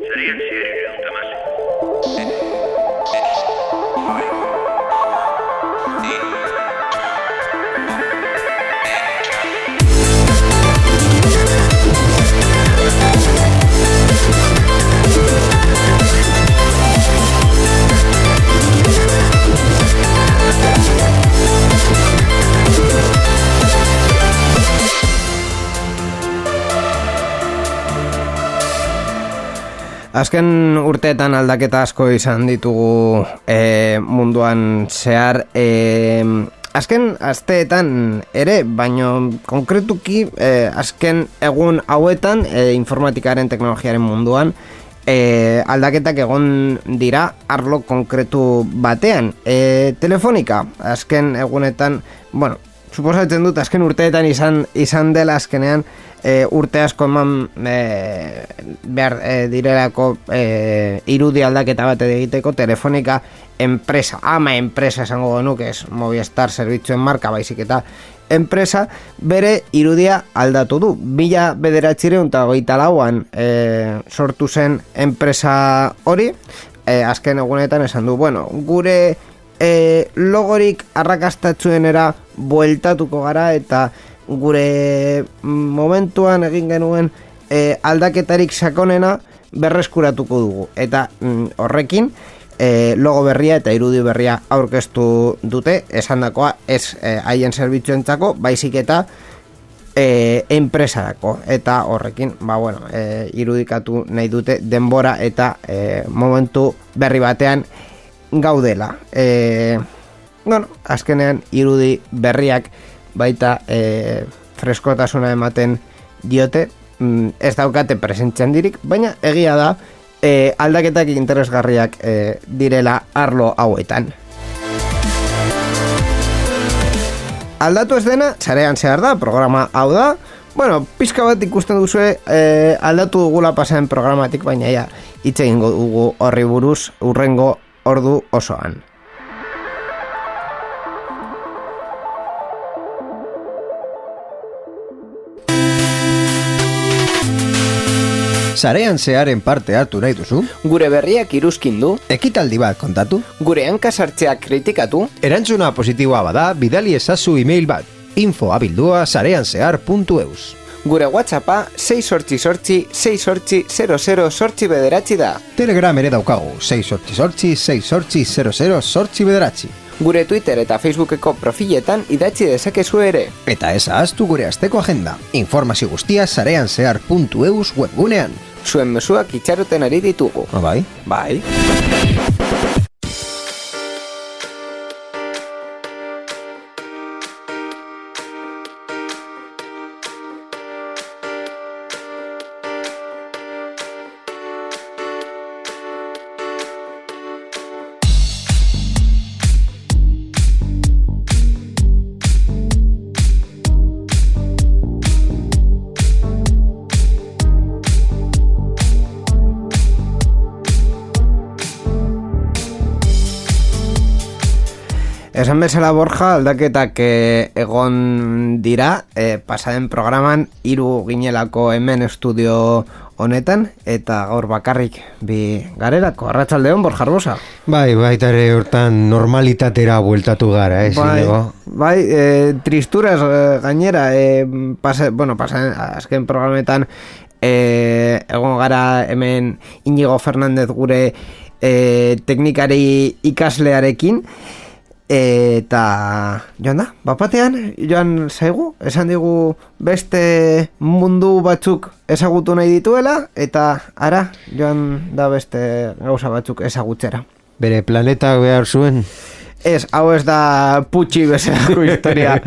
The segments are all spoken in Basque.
Sri and Sri. Azken urteetan aldaketa asko izan ditugu e, munduan zehar e, Azken asteetan ere, baino konkretuki e, azken egun hauetan e, informatikaren teknologiaren munduan e, aldaketak egon dira arlo konkretu batean. E, Telefonika, azken egunetan, bueno, suposatzen dut azken urteetan izan, izan dela azkenean e, urte asko eman e, behar e, direlako e, irudi aldaketa bat egiteko telefonika enpresa, ama enpresa esango genuke ez Movistar zerbitzuen marka baizik eta enpresa bere irudia aldatu du. Bila bederatzireun eta goita lauan e, sortu zen enpresa hori, e, azken egunetan esan du, bueno, gure e, logorik arrakastatzuenera bueltatuko gara eta gure momentuan egin genuen e, aldaketarik sakonena berreskuratuko dugu. Eta mm, horrekin e, logo berria eta irudi berria aurkeztu dute, esandakoa ez e, haien zerbitzuentzako, baizik eta e, enpresarako. Eta horrekin ba, bueno, e, irudikatu nahi dute denbora eta e, momentu berri batean gaudela. E, bueno, azkenean irudi berriak baita e, freskotasuna ematen diote mm, ez daukate presentzen dirik baina egia da e, aldaketak interesgarriak e, direla arlo hauetan aldatu ez dena, txarean zehar da, programa hau da Bueno, pizka bat ikusten duzue e, aldatu dugula pasaren programatik, baina ja, hitz egingo dugu horri buruz urrengo ordu osoan. Sarean zearen parte hartu nahi duzu? Gure berriak iruzkin du, Ekitaldi bat kontatu? gure hankasartzeak kritikatu, Erantzuna positiboa bada, bidali ezazu email bat. info abildua sareanzehar.eus gure whatsappa 6 sortzi sortzi 6 sortzi 00 sortzi bederatzi da. Telegram ere daukagu, 6 sortzi sortzi, 6 sortzi 00 sortzi bederatzi. Gure Twitter eta Facebookeko profiletan idatzi dezakezu ere. Eta ez ahaztu gure asteko agenda. Informazio guztia sareanzehar.eus webgunean. Zuen mezuak itxaroten ari ditugu. Ah, bai? Bai. Bezala Borja, aldaketak eh, egon dira, eh, pasaden programan hiru ginelako hemen estudio honetan, eta gaur bakarrik bi garelako, arratsaldeon Borja Arbosa. Bai, baita ere hortan normalitatera bueltatu gara, eh, Bai, Inigo? bai eh, tristuras eh, gainera, eh, pasa, bueno, pasaden, azken programetan eh, egon gara hemen Inigo Fernandez gure eh, teknikari ikaslearekin, eta joan da, bapatean joan zaigu, esan digu beste mundu batzuk ezagutu nahi dituela eta ara joan da beste gauza batzuk ezagutzera. Bere planeta behar zuen. Ez, hau ez da putxi bezalako historia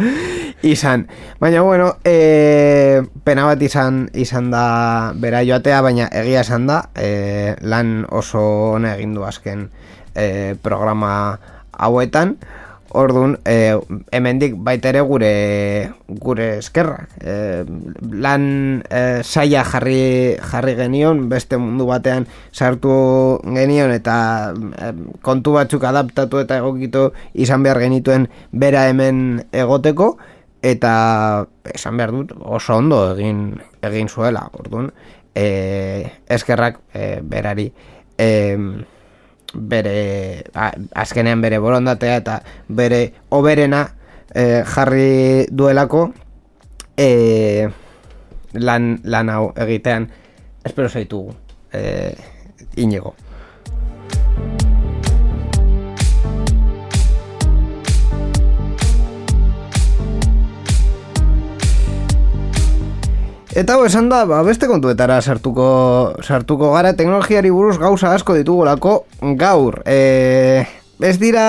izan. Baina, bueno, e, pena bat izan izan da bera joatea, baina egia esan da, e, lan oso ona egin du azken e, programa hauetan, Orduan, e, hemendik baita ere gure gure eskerra. E, lan e, saia jarri, jarri genion, beste mundu batean sartu genion eta e, kontu batzuk adaptatu eta egokitu izan behar genituen bera hemen egoteko eta esan behar dut oso ondo egin egin zuela. Orduan, e, eskerrak e, berari e, bere a, azkenean bere borondatea eta bere oberena e, jarri duelako e, lan, lan hau egitean espero zaitugu e, inigo Eta hau esan da, ba, beste kontuetara sartuko, sartuko gara teknologiari buruz gauza asko ditugulako gaur. E, ez dira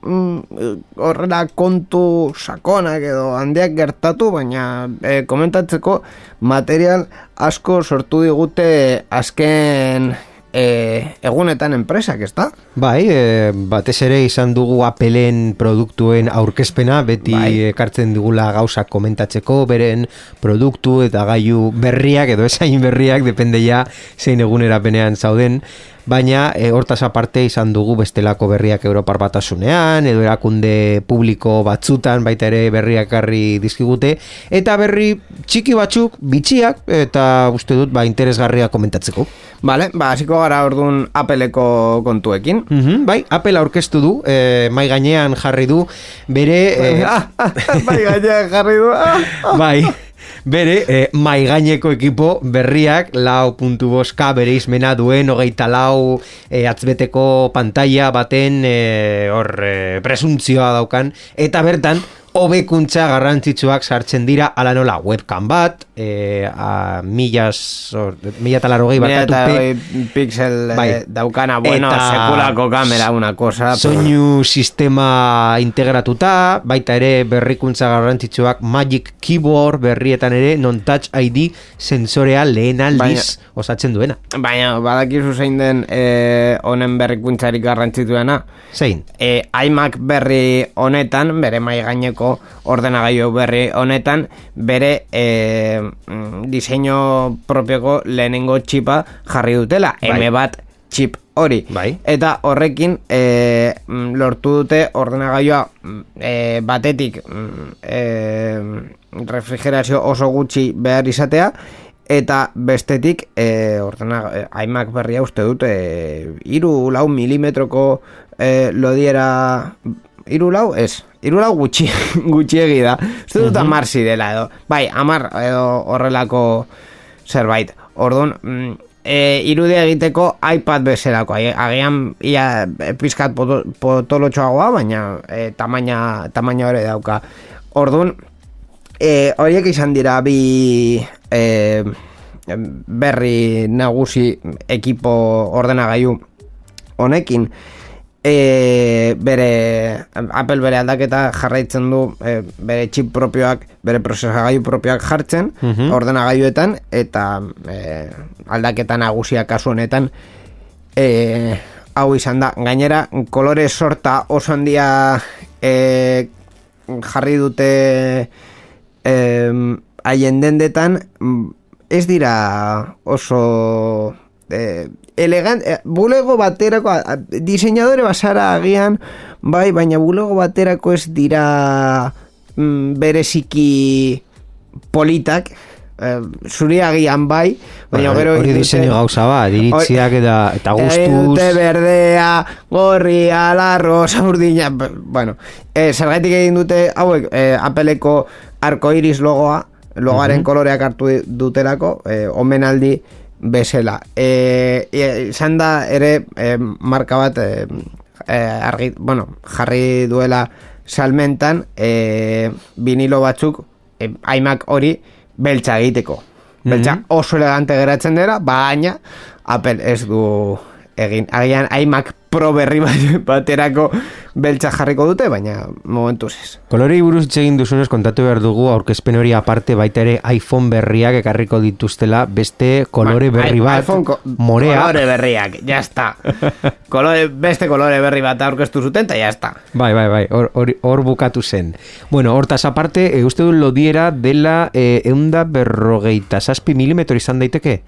mm, horrela kontu sakonak edo handiak gertatu, baina e, komentatzeko material asko sortu digute azken e, egunetan enpresak, ez? Bai, e, batez ere izan dugu Appleen produktuen aurkezpena, beti Bai. ekartzen digula gauzak komentatzeko, beren produktu eta gailu berriak edo esain berriak, depende ja zein egunerapenean zauden, baina e, hortaz aparte izan dugu bestelako berriak Europar batasunean, edo erakunde publiko batzutan baita ere berriak harri dizkigute, eta berri txiki batzuk, bitxiak, eta uste dut ba, interesgarria komentatzeko. Vale, ba, hasiko gara orduan Appleko kontuekin. Mhm, bai, Apple aurkeztu du, e, mai gainean jarri du, bere... E, Ah, ah, bai, gainean jarri du. Ah, ah. bai, bere e, mai gaineko ekipo berriak lau puntu boska bere izmena duen hogeita lau e, atzbeteko pantalla baten e, hor e, presuntzioa daukan. Eta bertan hobekuntza garrantzitsuak sartzen dira ala nola webcam bat e, a millas or, mila eta larogei Mira, barkatu pixel eh, Bai. daukana, bueno, Eta- sekulako kamera, una cosa. pero- Soinu sistema integratuta, baita ere berrikuntza garrantzitsuak Magic Keyboard berrietan ere non-touch ID sensorea lehen aldiz osatzen duena. Baina, badakizu zein den eh, honen berrikuntzarik garrantzituena. Zein? E, iMac berri honetan, bere mai gaineko ordenagailu berri honetan, bere e, diseinu propioko lehenengo txipa jarri dutela, Bai. M bat chip hori. Bai. Eta horrekin e, lortu dute ordenagailua e, batetik e, refrigerazio oso gutxi behar izatea, eta bestetik e, ordena, iMac berria uste dut e, iru lau milimetroko e, lodiera iru lau ez. Iru lau gutxi gutxiegi da. Uste dut amar zidela edo. Bai amar edo horrelako zerbait. Orduan mm, e, irudia egiteko iPad bezalako. Agian ia e, pizkat poto- potolotxoagoa baina e, tamaina tamaina hori dauka. Orduan E, horiek izan dira bi e, berri nagusi ekipo ordenagailu honekin e, bere Apple bere aldaketa jarraitzen du e, bere chip propioak bere prozesagailu propioak jartzen ordenagailuetan eta e, aldaketa nagusia kasu honetan e, hau izan da. Gainera kolore sorta oso handia e, jarri dute em, haien dendetan mm, ez dira oso eh, elegant, eh, bulego baterako a- a- diseinadore basara agian bai, baina bulego baterako ez dira mm, bereziki politak eh, zuri agian bai baina Bueno, gero hori diseinu gauza bat, iritziak eta, eta Egin gustuz... dute berdea, gorria, larro, urdina, b- bueno, eh, zergaitik egin dute, hauek, eh, Appleko arcoiris logoa, logoaren koloreak hartu dutelako, eh, omenaldi bezala. E, izan da ere eh, marka bat eh, eh, argi, bueno, jarri duela salmentan eh, vinilo batzuk eh, iMac hori beltza egiteko. Beltza oso elegante geratzen dira, baina Apple ez du egin. Agian iMac Pro berri bat- baterako beltza jarriko dute, baina momentuz ez. Kolorei buruz egin duzunez kontatu behar dugu aurkezpen hori aparte baita ere iPhone berriak ekarriko dituztela beste kolore Ba, berri bat, iPhone ko- morea. Kolore berriak, ya está. kolore, beste kolore berri bat aurkeztu zuten, eta ya está. Bai, bai, bai, hor, hor, hor bukatu zen. Bueno, hortaz aparte, e, uste du lodiera dela e, eunda berrogeita zazpi milimetro izan daiteke?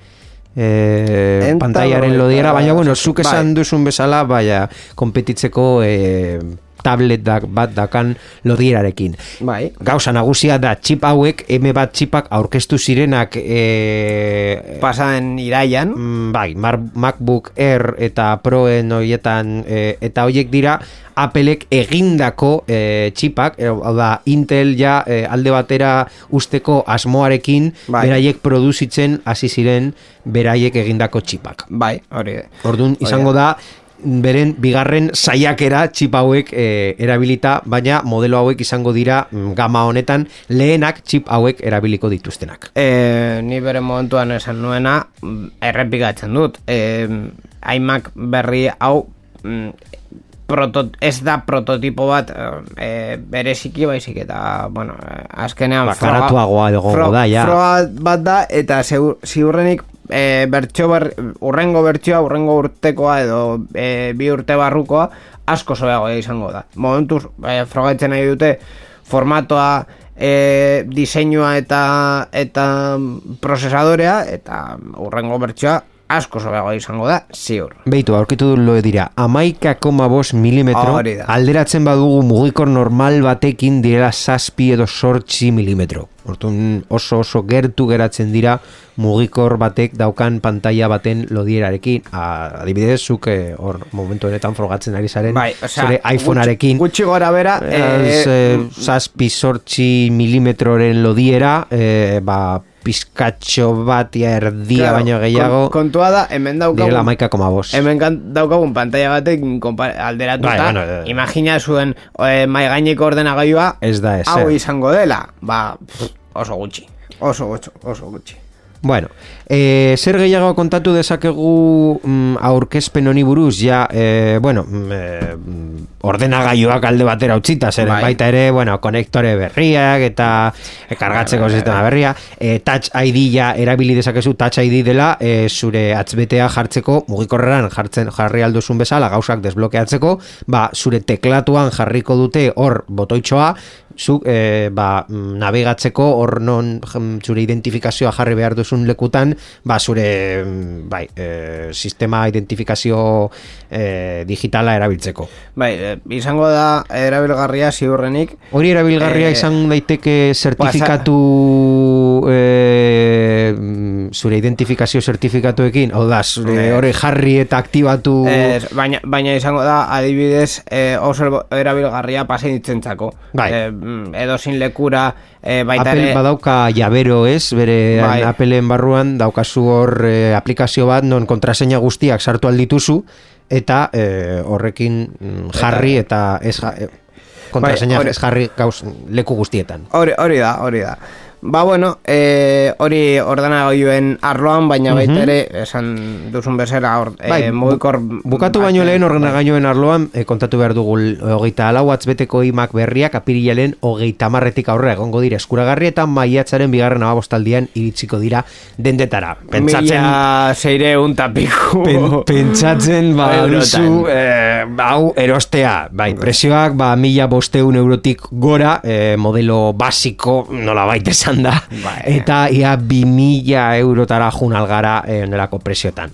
E, pantaiaren lodiera, baina bueno, zuk esan bai. duzun bezala, baina, kompetitzeko e, tablet da, bat dakan lodierarekin. Bai. Gauza nagusia da txip hauek M bat txipak aurkeztu zirenak e, Pasaden iraian. Mm, bai, Mar MacBook Air eta Proen horietan e, eta hoiek dira Applek egindako e, txipak, e, hau da Intel ja e, alde batera usteko asmoarekin Bai. beraiek produzitzen hasi ziren beraiek egindako txipak. Bai, hori. Orduan izango da beren bigarren saiakera txip hauek e, erabilita, baina modelo hauek izango dira mm, gama honetan lehenak txip hauek erabiliko dituztenak. E, ni bere momentuan esan nuena mm, errepikatzen dut. E, iMac berri hau mm, proto, ez da prototipo bat e, bereziki baizik eta bueno, azkenean Ba, karatuagoa egongo da, ja. froga bat da eta ziur, ziurrenik e, bertxo ber, urrengo bertxoa, urrengo urtekoa edo e, bi urte barrukoa asko zoeago izango da. Momentuz, e, frogatzen nahi dute formatoa e, diseinua eta eta procesadorea eta urrengo bertsoa asko sobeago izango da, ziur. Beitu, aurkitu du lo dira, amaika koma bos milimetro, alderatzen badugu mugikor normal batekin direla zazpi edo sortzi milimetro. Hortun oso oso gertu geratzen dira mugikor batek daukan pantalla baten lodierarekin. Adibidez, zuk eh, hor momentu honetan frogatzen ari zaren Bai, osea, zure iPhonearekin. Gutxi, gutxi gora bera, eh, eh, zazpi sortzi milimetroren lodiera, eh, ba, pizkatxo bat ia erdia claro, baino gehiago, kon- kontua da, hemen direla daukagun amaika koma bos. Hemen daukagun pantalla batek alderatuta, Bai, bueno, eh. imagina zuen e, mai gaineko ordenagailua Ez da ezer. hau izango dela, ba, pff, oso gutxi, oso gutxi, oso gutxi. Bueno, e, zer gehiago kontatu dezakegu mm, aurkezpen honi buruz, ja, e, bueno, e, ordenagailuak alde batera utzita, zeren Bai. baita ere, bueno, konektore berriak eta e, kargatzeko sistema berria, e, Touch ID ja erabili dezakezu Touch ID dela, e, zure atzbetea jartzeko, mugikorreran jartzen jarri alduzun bezala, gauzak desblokeatzeko, ba, zure teklatuan jarriko dute hor botoitxoa, zuk e, ba, mm, navegatzeko hor non zure identifikazioa jarri behar duzun lekutan ba zure mm, bai, e, sistema identifikazio e, digitala erabiltzeko Bai, e, izango da erabilgarria ziurrenik, hori erabilgarria Eh, izan daiteke zertifikatu e, mm, zure identifikazio zertifikatuekin hau da, zure Eh. hori jarri eta aktibatu Ez, baina, baina izango da adibidez e, oso erabilgarria paseintzentzako. Bai. E, mm, edozin lekura e, baita Apple badauka jabero ez, bere Bai. Appleen barruan daukazu hor eh, aplikazio bat non kontraseina guztiak sartu aldituzu eta eh, horrekin mm, jarri eta ez ja, kontraseina Bai, ez jarri gauz leku guztietan. Hori, hori da, hori da. Ba, bueno, e, hori ordenagailuen arloan, baina baita ere, esan duzun bezera, or, e, Bai, mugikor... Bukatu baino lehen ordenagailuen arloan eh, kontatu behar dugu hogeita alau beteko imak berriak apirilaren hogeita marretik aurrera egongo dira eskuragarri eta maiatzaren bigarren abostaldian iritsiko dira dendetara. Pentsatzen Mila zeireun tapiku. Pen, pentsatzen ba duzu eh, hau erostea bai, presioak ba mila bosteun eurotik gora eh, modelo basiko nola baita esan da Bai. eta ia bi mila eurotara jun algara eh, nelako presiotan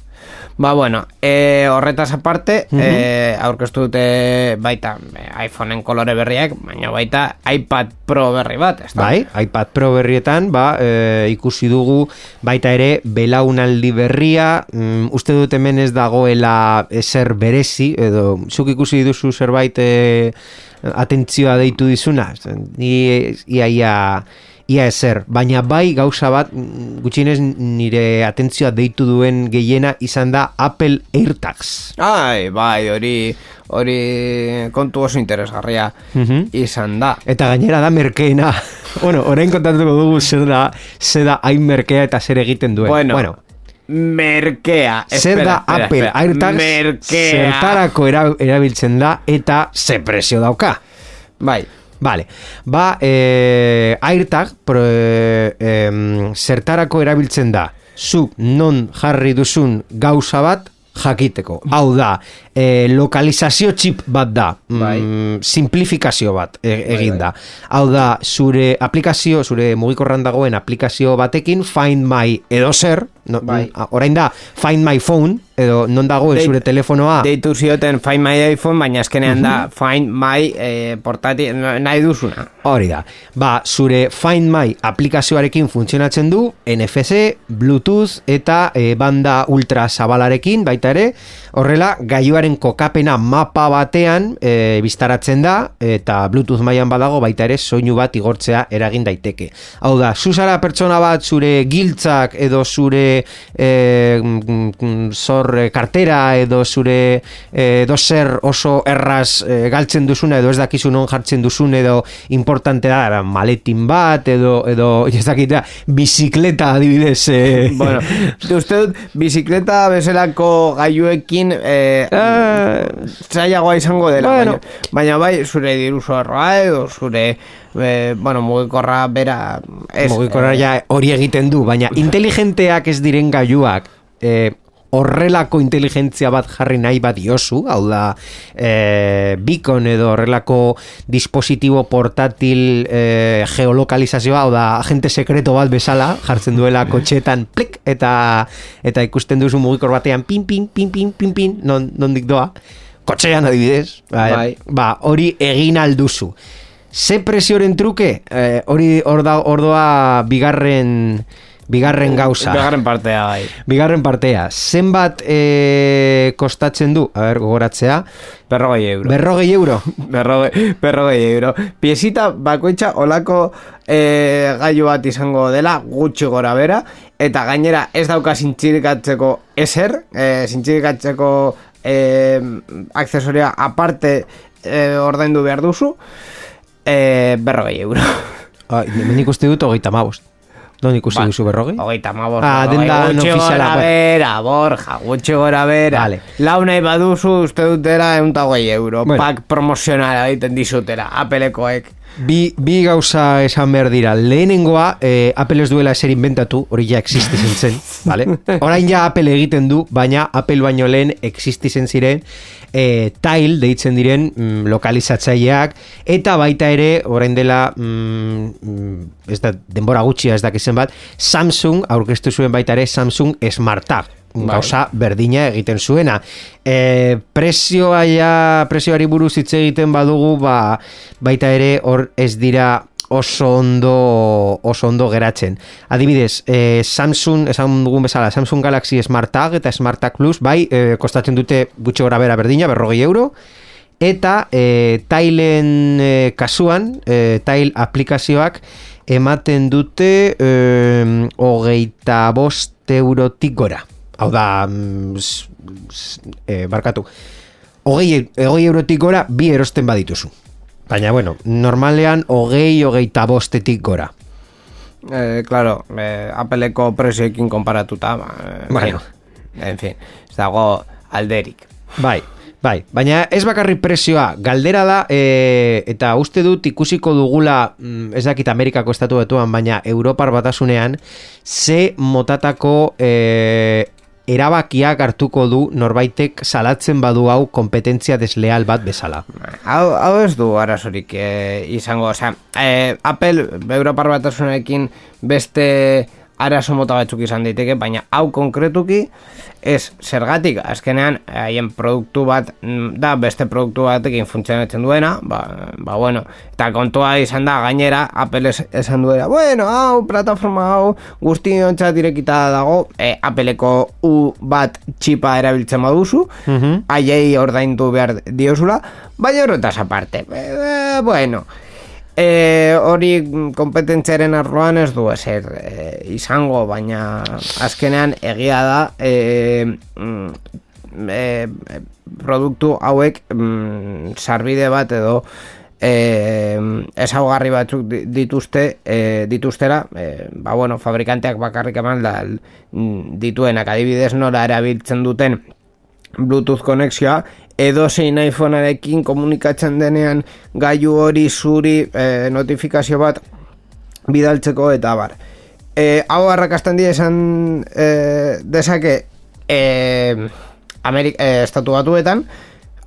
Ba, bueno, e, horretaz aparte, e, aurkeztu dute baita e, iPhoneen kolore berriak, baina baita iPad Pro berri bat, ez da? Bai, iPad Pro berrietan, ba, e, ikusi dugu baita ere belaunaldi berria, mm, uste dut hemen ez dagoela ezer berezi, edo zuk ikusi duzu zerbait e, atentzioa deitu dizuna, ni ia ia ia ezer, baina bai gauza bat mm, gutxienez nire atentzioa deitu duen gehiena izan da Apple AirTags. Ai, bai, hori hori kontu oso interesgarria Mhm. izan da. Eta gainera da merkeena. bueno, orain kontatuko dugu zer da, zer da hain merkea eta zer egiten duen. Bueno, bueno merkea. zer da Apple. AirTags, Merkea. zertarako era- erabiltzen da eta ze presio dauka. Bai, Vale. Ba, eh, AirTag pro, eh, em, zertarako erabiltzen da. Zu non jarri duzun gauza bat jakiteko. Hau da, e, lokalizazio chip bat da, Bai. mm, simplifikazio bat e, egin da. Hau da, zure aplikazio, zure mugikorran dagoen aplikazio batekin, Find My edo zer, no, Bai. orain da, Find My Phone, edo non dagoen zure telefonoa, Deitu zioten Find My iPhone, baina azkenean da Find My eh, portati nahi duzuna. Hori da. Ba, zure Find My aplikazioarekin funtzionatzen du NFC, Bluetooth eta e, banda ultra zabalarekin baita ere. Horrela, gaiuaren kokapena mapa batean e, biztaratzen da eta Bluetooth mailan badago baita ere soinu bat igortzea eragin daiteke. Hau da, zuzara pertsona bat zure giltzak edo zure e, zor kartera edo zure e, edo zer oso erraz e, galtzen duzuna edo ez dakizu non jartzen duzun edo importante da maletin bat edo edo ez dakit da, bizikleta adibidez e, bueno, uste dut, bizikleta bezalako gaiuekin eh, Eh, zailagoa izango dela, Bueno. baina, baina bai, zure diru zorroa edo zure, eh, bueno, mugikorra bera... Ez, mugikorra eh, ja hori egiten du, baina inteligenteak ez diren gailuak e, horrelako inteligentzia bat jarri nahi bat diozu, hau da e, beacon edo horrelako dispositibo portatil e, geolokalizazioa, hau da agente sekreto bat bezala, jartzen duela kotxetan plik, eta eta ikusten duzu mugikor batean pin, pin, pin, pin, pin, pin, non, nondik doa, kotxean adibidez, ba, Bai. ba, hori egin alduzu. Ze presioren truke, eh, hori hor da hor doa bigarren bigarren gauza. Bigarren partea bai. Bigarren partea. Zenbat eh, kostatzen du? A ber, gogoratzea. Berrogei euro. Berrogei euro. Berrogei, berrogei euro. Piezita bakoitza olako e, gailu bat izango dela, gutxi gora bera, eta gainera ez dauka zintxirikatzeko eser, e, zintxirikatzeko e, aksesoria aparte e, ordaindu behar duzu, e, berrogei euro. Hemen ikuste dut hogeita mabost. Non ikusi Ba, duzu berrogei? Hogeita hamabost, Ah, berrogei, denda gutxi ofiziala, gora bai. bera, borja, gutxi gora bera. Vale. Lau nahi baduzu, uste dutera egun hogei euro. Bueno. Pak promozionala egiten dizutera, apelekoek. Bi, bi gauza esan behar dira. Lehenengoa, eh, Apple ez duela eser inventatu, hori ja existizen zen, vale? Orain ja Apple egiten du, baina Apple baino lehen existizen ziren eh, tile deitzen diren mm, lokalizatzaileak, eta baita ere, orain dela, mm, mm, ez da, denbora gutxia ez dakizen bat, Samsung, aurkeztu zuen baita ere, Samsung Smart Tab gauza berdina egiten zuena. E, prezioa ja, prezioari buruz hitz egiten badugu, ba, baita ere hor ez dira oso ondo oso ondo geratzen. Adibidez, e, Samsung, esan dugun bezala, Samsung Galaxy Smart Tag eta Smart Tag Plus, bai, e, kostatzen dute gutxi gora bera berdina, berrogei euro, eta e, tailen e, kasuan, e, tail aplikazioak ematen dute e, hogeita bost eurotik gora. Hau da, mm, s- s- e, barkatu, hogei, hogei eurotik gora bi erosten badituzu. Baina, bueno, normalean hogei, hogeita bostetik gora. Eh, claro, eh, Appleko prezioekin konparatuta, ba, eh, Bueno. en fin, ez dago alderik. Bai, bai, baina ez bakarrik prezioa, galdera da, e, eta uste dut ikusiko dugula, mm, ez dakit Amerikako estatu betuan, baina Europar batasunean, ze motatako e, erabakiak hartuko du norbaitek salatzen badu hau kompetentzia desleal bat bezala. Hau, hau ez du arazorik eh, izango, osea, eh, Apple Europar batasunekin beste arazo mota batzuk izan daiteke, baina hau konkretuki ez zergatik, azkenean haien produktu bat mm, da beste produktu batekin funtzionatzen duena, ba, ba bueno, eta kontua izan da gainera Apple es, esan duela, bueno, hau plataforma hau guzti ontzat direkita dago, e, Appleko U bat txipa erabiltzen baduzu, haiei ordaindu behar diozula, baina horretaz aparte, e, bueno, E, hori kompetentziaren arloan ez du ezer e, izango, baina azkenean egia da e, mm, e, produktu hauek mm, sarbide bat edo e, ezaugarri batzuk di- dituzte e, dituztera e, ba bueno, fabrikanteak bakarrik eman da mm, dituenak. Adibidez nola erabiltzen duten Bluetooth konexioa edo zein iPhonearekin komunikatzen denean gailu hori zuri e, notifikazio bat bidaltzeko eta bar. E, hau arrakastan dira esan e, dezake e, Amerik, eh, estatu batuetan,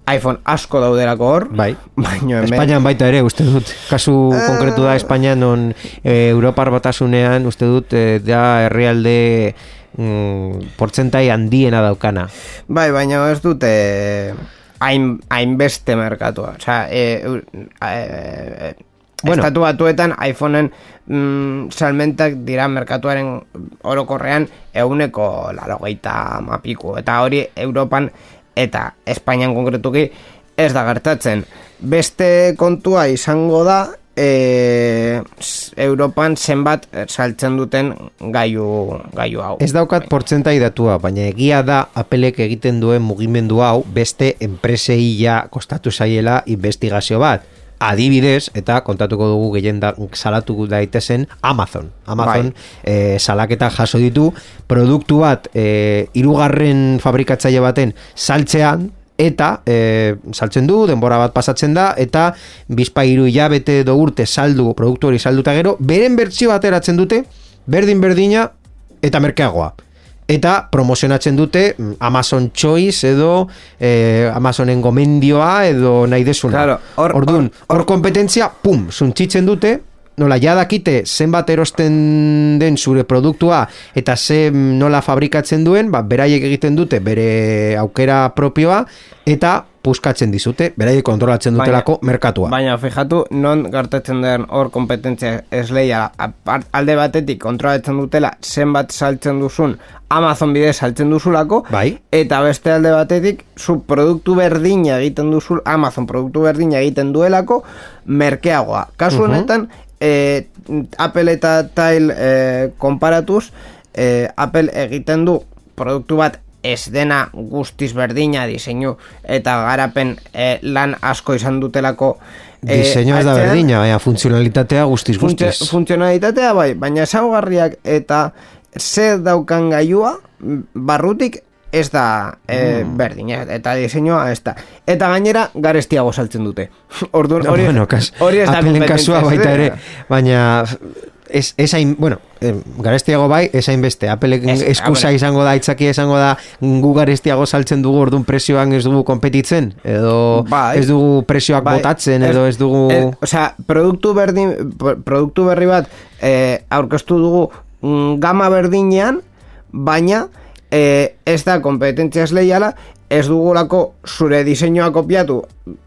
iPhone asko daudelako hor, Bai. baino hemen... Espainian baita ere, uste dut, kasu Eh. konkretu da Espainian non e, Europar batasunean, uste dut, e, da herrialde mm, portzentai handiena daukana. Bai, baina ez dute hain, hainbeste merkatua. Osea, e, eu- e, Bueno. estatu batuetan iPhoneen mm, salmentak dira merkatuaren orokorrean euneko larogeita mapiku. Eta hori Europan eta Espainian konkretuki ez da gertatzen. Beste kontua izango da e, Europan zenbat saltzen duten gaiu, gaiu hau. Ez daukat portzentai datua, baina egia da Applek egiten duen mugimendu hau beste enpresei ja kostatu zaiela investigazio bat. Adibidez, eta kontatuko dugu gehien da, salatu daitezen Amazon. Amazon eh, salaketa jaso ditu, produktu bat eh, irugarren fabrikatzaile baten saltzean, eta e, saltzen du, denbora bat pasatzen da, eta bizpa hiru hilabete do urte saldu, produktu hori salduta gero, beren bertsio ateratzen dute, berdin berdina, eta merkeagoa. Eta promozionatzen dute mm, Amazon Choice edo eh, Amazonen gomendioa edo nahi desuna. Claro, hor- Orduan, hor- hor kompetentzia, pum, suntzitzen dute, nola ja dakite zenbat erosten den zure produktua eta ze nola fabrikatzen duen, ba, beraiek egiten dute bere aukera propioa eta puskatzen dizute, beraiek kontrolatzen dutelako merkatua. Baina, fijatu, non gertatzen den hor kompetentzia esleia alde batetik kontrolatzen dutela zenbat saltzen duzun Amazon bidez saltzen duzulako Bai. eta beste alde batetik zu produktu berdina egiten duzul Amazon produktu berdina egiten duelako merkeagoa. Kasu honetan eh, Apple eta Tile eh, konparatuz eh, Apple egiten du produktu bat ez dena guztiz berdina diseinu eta garapen eh, lan asko izan dutelako eh, Diseñoa ez da berdina, baina funtzionalitatea guztiz Funtze- guztiz. funtzionalitatea bai, baina ezaugarriak eta zer daukan gailua m, barrutik ez da e, Mm. berdina eta diseinua ez da. Eta gainera garestiago saltzen dute. Orduan No, hori bueno, kas, hori ez da kasua baita ere, baina ez, ez hain, bueno, eh, garestiago bai, ez hain beste. Appleek Ez, eskusa Apple- izango da, itzakia izango da, gu garestiago saltzen dugu orduan presioan ez dugu kompetitzen, edo Bai. ez dugu presioak Bai, botatzen, edo ez dugu... ez- osea, produktu berdin pro- produktu berri bat eh, aurkeztu dugu mm, gama berdinean, baina eh, ez da kompetentzia esleiala, ez dugulako zure diseinua kopiatu,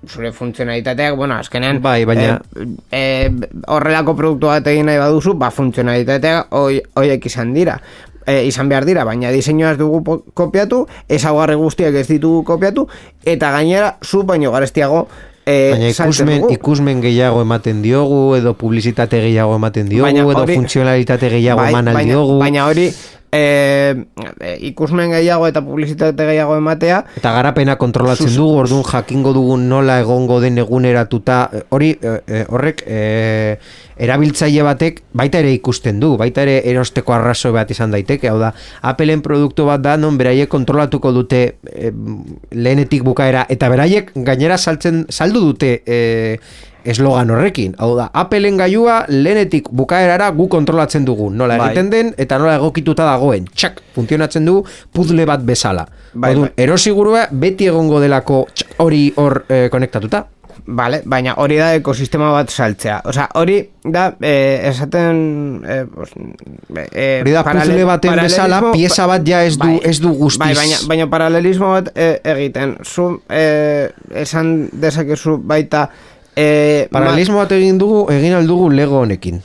zure funtzionalitateak, bueno, azkenean Bai, baina- eh, eh, horrelako produktu bat egin nahi baduzu, ba funtzionalitateak hoi- hoiek izan dira e, izan behar dira, baina diseinua ez dugu kopiatu, ezaugarri guztiak ez ditugu kopiatu, eta gainera zu baino garestiago e, Baina ikusmen, ikusmen gehiago ematen diogu, edo publizitate gehiago ematen diogu, Baina edo hori- funtzionalitate gehiago Bai, eman baina, diogu. baina hori e, e, ikusmen gehiago eta publizitate gehiago ematea. Eta garapena kontrolatzen Sus- dugu, orduan jakingo dugun nola egongo den eguneratuta, eh, hori eh, horrek eh, erabiltzaile batek baita ere ikusten du, baita ere erosteko arrazo bat izan daiteke, hau da, Appleen produktu bat da, non beraiek kontrolatuko dute eh, lehenetik bukaera, eta beraiek gainera saltzen, saldu dute eslogan horrekin, hau da, Appleen gailua lehenetik bukaerara gu kontrolatzen dugu, nola Bai. egiten den, eta nola egokituta dagoen, txak, funtzionatzen du puzzle bat bezala. Bai, Orduan, bai. erosigurua beti egongo delako hori hor eh, konektatuta. Vale, baina hori da ekosistema bat saltzea. Osea, hori da eh, esaten eh, pues, eh, Hori da puzzle baten bezala, pieza bat ja ez du- ez du guztiz. Bai, baina, baina paralelismo bat eh, egiten. Zu eh, esan dezakezu baita eh, Paralelismo bat egin dugu, egin aldugu Lego honekin.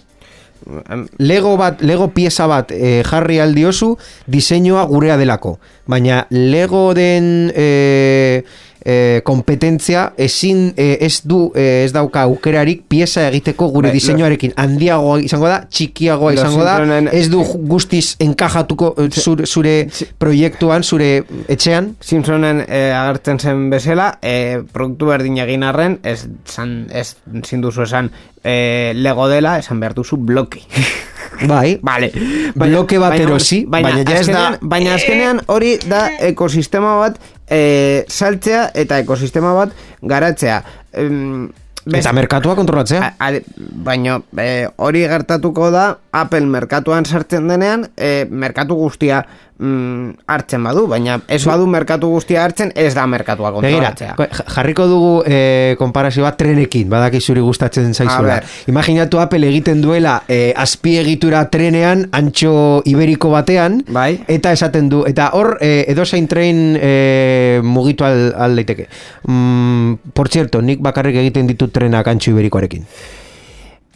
Lego bat, Lego pieza bat eh, jarri aldiozu diseinua gurea delako. Baina Lego den eh, eh, kompetentzia ezin eh, ez du eh, ez dauka aukerarik pieza egiteko gure Bai, diseinuarekin. Handiagoa izango da, txikiagoa izango da, ez du guztiz enkajatuko zure, zure proiektuan, zure etxean, Simpsonen eh, agertzen zen bezala, eh, produktu berdin egin arren, ez, zan, ez zinduzu esan eh, lego dela, esan behar duzu bloke. bai, Vale. Bloke bat erosi, baina ja ez da- azkenean- Baina azkenean hori da ekosistema bat eh, saltzea eta ekosistema bat garatzea. Em, best- eta merkatua kontrolatzea. A- ale- baina eh, hori gertatuko da Apple merkatuan sartzen denean eh, merkatu guztia mm, hartzen badu, baina ez badu merkatu guztia hartzen, ez da merkatua Begira, kontrolatzea. ko- jarriko dugu eh, konparazio bat trenekin, badaki zuri gustatzen zaizula. Imaginatu Apple egiten duela eh, azpiegitura trenean, antxo iberiko batean, Bai. eta esaten du, eta hor eh, edozein tren eh, mugitu al, al daiteke. Mm, por cierto, nik bakarrik egiten ditut trenak antxo iberikoarekin.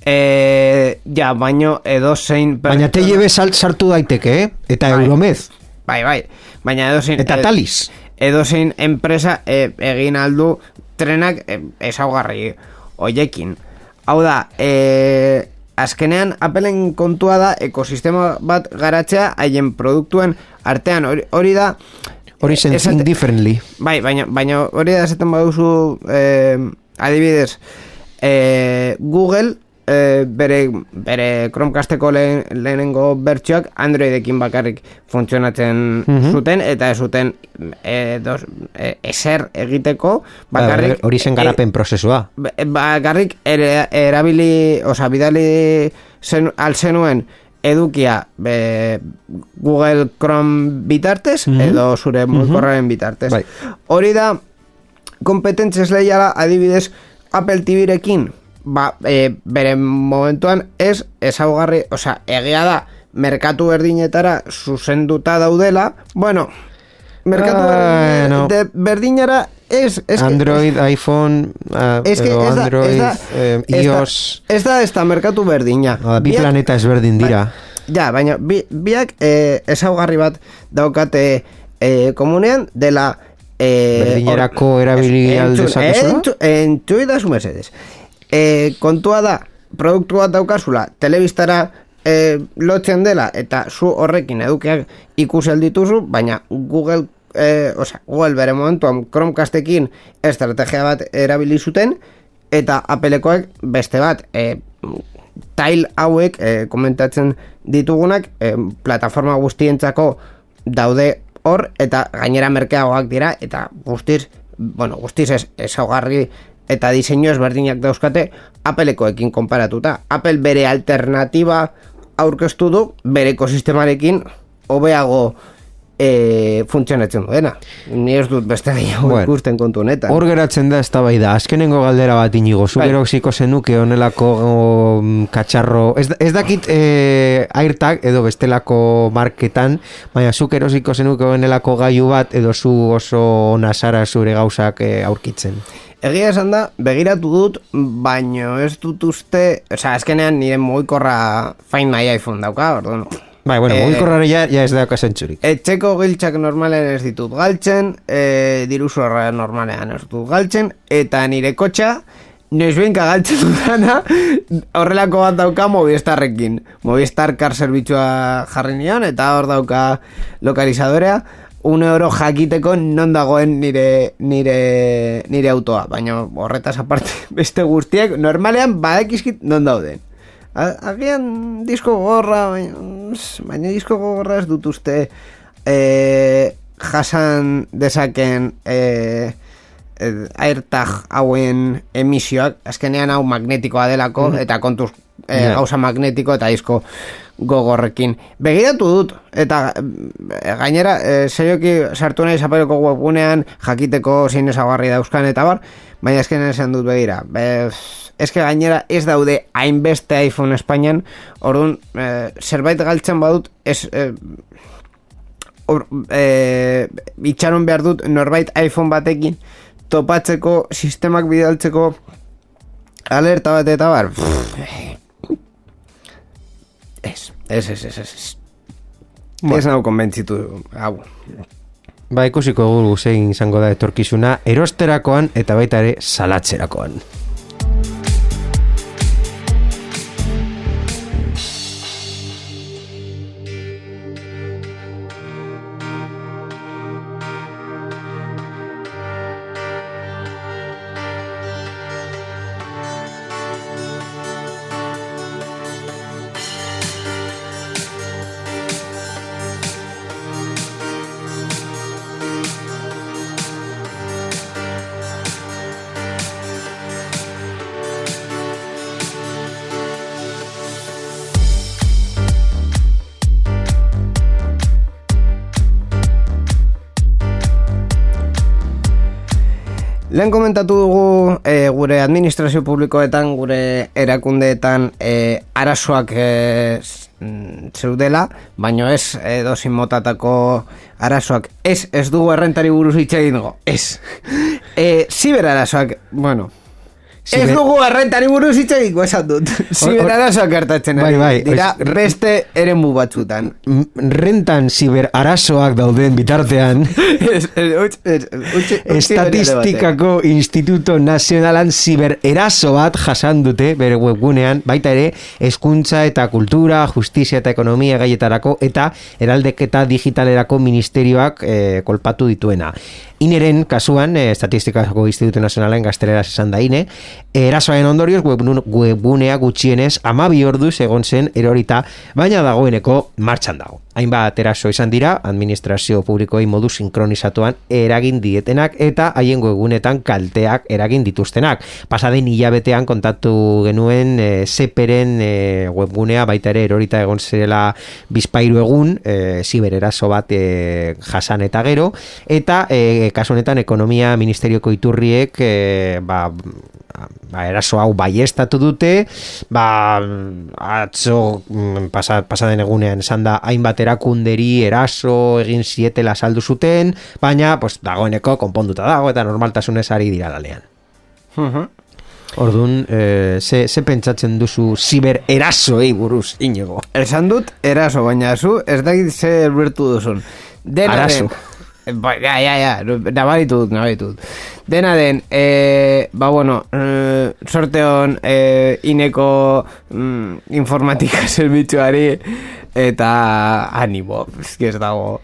E, ja, baino edo zein... Baina TLB salt sartu daiteke, eh? Eta Bai. Euromez, Bai, bai. Baina edo zein... eta Talis. Edo zein enpresa e, egin aldu trenak e, ezaugarri hoiekin. Hau da, e, azkenean Appleen kontua da ekosistema bat garatzea haien produktuen artean hori, hori da Hori zen esate- think differently. Bai, baina, baina hori da esaten baduzu eh, adibidez eh, Google eh, bere, bere Chromecasteko lehen, lehenengo bertsioak Androidekin bakarrik funtzionatzen Mhm. zuten eta ez zuten eh, dos, eh, eser egiteko Ba, bakarrik hori zen garapen prozesua. Ba- bakarrik ere, erabili, oza, bidali zen, alzenuen edukia be, Google Chrome bitartez edo zure mugikorraren bitartez. Bai. Hori da kompetentzes lehiala adibidez Apple TV-rekin ba, e, bere momentuan ez ezaugarri, oza, egia da merkatu berdinetara zuzenduta daudela, bueno, merkatu Bueno. berdin, de, berdinara ez, ez que- Android, iPhone, uh, Ez que edo ez da, Android, ez da, eh, iOS, ez da, ez da merkatu berdina. Da, bi Biak- planeta ezberdin dira. Ja, baina bi, biak eh, ezaugarri bat daukate eh, komunean dela eh, Berdinerako erabili ez- al entzun- dezakezula? entzu- Entzu idazu mesedez. Eh, kontua da, produktu bat daukazula, telebistara eh, lotzen dela, eta zu horrekin edukiak ikusel dituzu, baina Google eh, osea, Google bere momentuan Chromecastekin estrategia bat erabili zuten, eta Applekoek beste bat, eh, tail hauek eh, komentatzen ditugunak eh, plataforma guztientzako daude hor eta gainera merkeagoak dira eta guztiz, bueno, guztiz ez, ezaugarri eta diseinu ezberdinak dauzkate Applekoekin konparatuta. Apple bere alternatiba aurkeztu du bere ekosistemarekin hobeago e, funtzionatzen duena. Ni ez dut beste gehiago Bueno. ikusten kontu honetan. Hor geratzen da eztabaida. Azkenengo galdera bat inigo. Zuk Bai. zenuke honelako um, katxarro... Ez, ez dakit eh, airtag edo bestelako marketan, baina zuk erosiko zenuke honelako gailu bat edo zu oso nasara zure gauzak eh, aurkitzen. Egia esan da, begiratu dut, baino ez dut uste, osea, azkenean nire mugikorra Find My iPhone dauka, orduan. Bai, bueno, Eh, mugikorrare ja, ja ez dauka zentzurik. Etxeko giltzak normalean ez ditut galtzen, e, diru zorra normalean ez ditut galtzen, eta nire kotxa, noizbenka galtzen dudana, horrelako bat dauka Movistarrekin. Movistar kar zerbitzua jarri nion, eta hor dauka lokalizadorea, un euro jakiteko non dagoen nire, nire, nire autoa. Baina horretaz aparte beste guztiak, normalean badakizkit non dauden. Agian disko gorra, baina, baina disko gorra ez dut uste e, jasan dezaken e, e, airtag hauen emisioak, azkenean hau magnetikoa delako, eta kontuz e, gauza magnetiko eta disko gogorrekin. Begiratu dut, eta e, gainera, e, zeioki sartu nahi zapeleko webgunean, jakiteko zein ezagarri dauzkan eta bar, baina azkenean esan dut begira. Be, eske gainera ez daude hainbeste iPhone Espainian, orduan e, zerbait galtzen badut, ez... E, Or, e, itxaron behar dut norbait iPhone batekin topatzeko sistemak bidaltzeko alerta bat eta bar ez, ez, ez, ez, ez. Ez nau konbentzitu hau. Ba, ikusiko dugu zein izango da etorkizuna erosterakoan eta baita ere salatzerakoan. Lehen komentatu dugu e, gure administrazio publikoetan, gure erakundeetan e, arazoak e, z- mm, zeudela, baino ez edozin motatako arazoak. Ez, ez dugu errentari buruz hitz egingo, ez. E, ziber arazoak, bueno, Ez Ziber- dugu errentari buruz hitz egingo esan dut. Ziber arazoak gertatzen Bai, ari bai, dira oiz- beste eremu batzutan. Rentan ziber arazoak dauden bitartean Ez, ez, ez, Estatistikako Instituto Nazionalan ziber eraso bat jasan dute bere webgunean, baita ere hezkuntza eta kultura, justizia eta ekonomia gaietarako eta eraldeketa digitalerako ministerioak eh, kolpatu dituena. Ineren kasuan, eh, Estatistikako Instituto Nazionalen gazteleraz esan da ine, erasoaren ondorioz webgunea gutxienez amabi orduz egon zen erorita, baina dagoeneko martxan dago. Hainbat eraso izan dira, administrazio publikoei modu sinkronizatuan eragin dietenak eta haien webgunetan kalteak eragin dituztenak. Pasaden hilabetean kontatu genuen e, Zeperen e, webgunea baita ere erorita egon zela bizpairu egun, e, zibereraso bat e, jasan eta gero, eta e, kasu honetan ekonomia ministerioko iturriek e, ba, ba, eraso hau baiestatu dute, ba, atzo mm, pasa, pasaden egunean esan da hainbat erakunderi eraso egin zietela saldu zuten, baina pues, dagoeneko konponduta dago eta normaltasunez ari dira lalean. Orduan, e, ze, ze pentsatzen duzu ziber erasoei buruz, inigo? Esan dut, eraso, baina zu, ez dakit ze erbertu duzun. Dena Arazo. den, ba, ja, ja, ja, nabaritu dut. Dena den, e, ba, bueno, e, sorte hon, e, ineko mm, informatika zerbitzuari, eta animo, eski ez dago,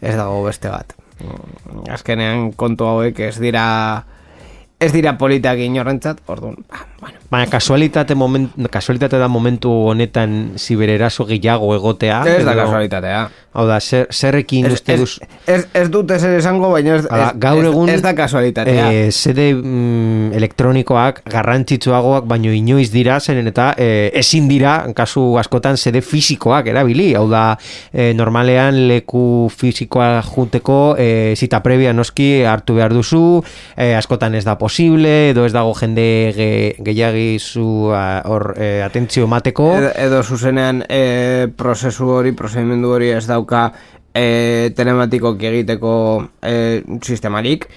ez dago beste bat. Mm, Azkenean kontu hauek ez dira, ez dira politak inorrentzat, orduan, ba, bueno, Baina kasualitate, moment, kasualitate da momentu honetan zibereraso gehiago egotea. ez da kasualitatea. Hau da, zer, zerrekin Ez, uste duz... ez, ez dut ezer esango, baina ez, Hala, gaur egun ez da kasualitatea. eh, sede mm, elektronikoak garrantzitsuagoak baino inoiz dira zeren eta eh, ezin dira kasu askotan sede fisikoak erabili hau da eh, normalean leku fisikoa junteko eh, zita previa noski hartu behar duzu eh, askotan ez da posible edo ez dago jende ge, gehiagizu ah, hor eh, atentzio emateko edo, edo zuzenean e, prozesu hori, prozedimendu hori ez dauka e, telematikoki egiteko e, sistemarik.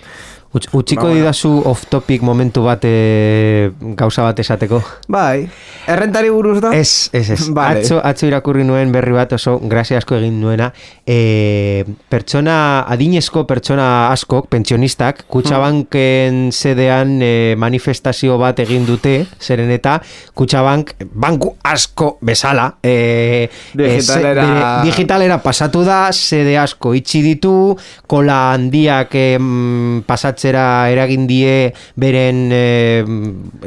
Utz, utziko Ba, didazu off topic momentu bat eh, gauza bat esateko Bai, errentari buruz da? Ez, ez, ez. Vale. Atzo, atzo irakurri nuen berri bat oso grazia asko egin nuena. E, pertsona, adinezko pertsona askok, pentsionistak, Kutxabanken sedean e, manifestazio bat egin dute, zeren eta Kutxabank banku asko bezala. E, Digitalera- bere- digitalera pasatu da, sede asko itxi ditu, kola handiak em, pasatzera eragin die beren eh,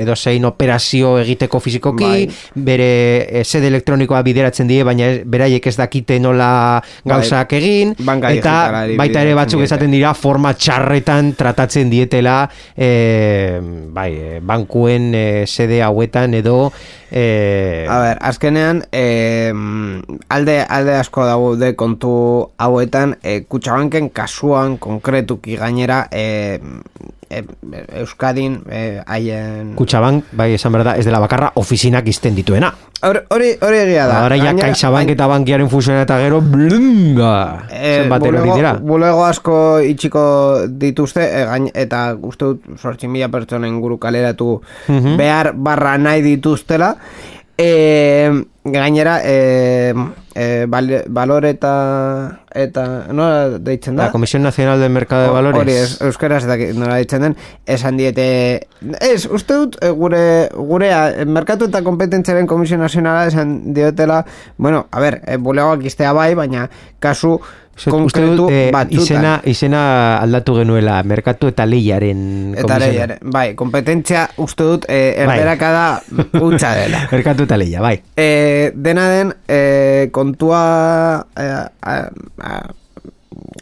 edo zein operazio egiteko fizikoki, Bai. bere eh, sede elektronikoa bideratzen die, baina beraiek ez dakite nola gauzak egin, Banka eta baita ere batzuk esaten dira forma txarretan tratatzen dietela eh, bai, bankuen eh, sede hauetan edo eh, A ber, azkenean, e, alde, alde asko daude kontu hauetan, e, kutsabanken kasuan konkretuki gainera, e, e, Euskadin, e, haien... Kutxabank, bai, esan berda, ez dela bakarra ofizinak izten dituena. Hor- Hori hori egia da. Ahora ja CaixaBank eta bankiaren fusiona eta gero blunga. Erori bulego, asko itxiko dituzte e, gain, eta uste dut sortzi mila pertsona inguru kaleratu Mhm. behar barra nahi dituztela e, gainera e, e, bal, balor eta eta nola deitzen da? La Comisión Nacional del Mercado de Valores. Hori ez, euskaraz ez dakit nola ditzen den, esan diete, ez, uste dut, gure, gurea, e, merkatu eta kompetentziaren komisio nazionala esan diotela, bueno, a ber, e, bulegoak iztea bai, baina kasu konkretu dut, eh, batzutan. izena, izena aldatu genuela, merkatu eta leiaren Eta komisiona. lehiare, bai, kompetentzia uste dut e, Bai. erderakada utza dela. Merkatu eta leia, bai. E, dena den, e, kontua e, a, a,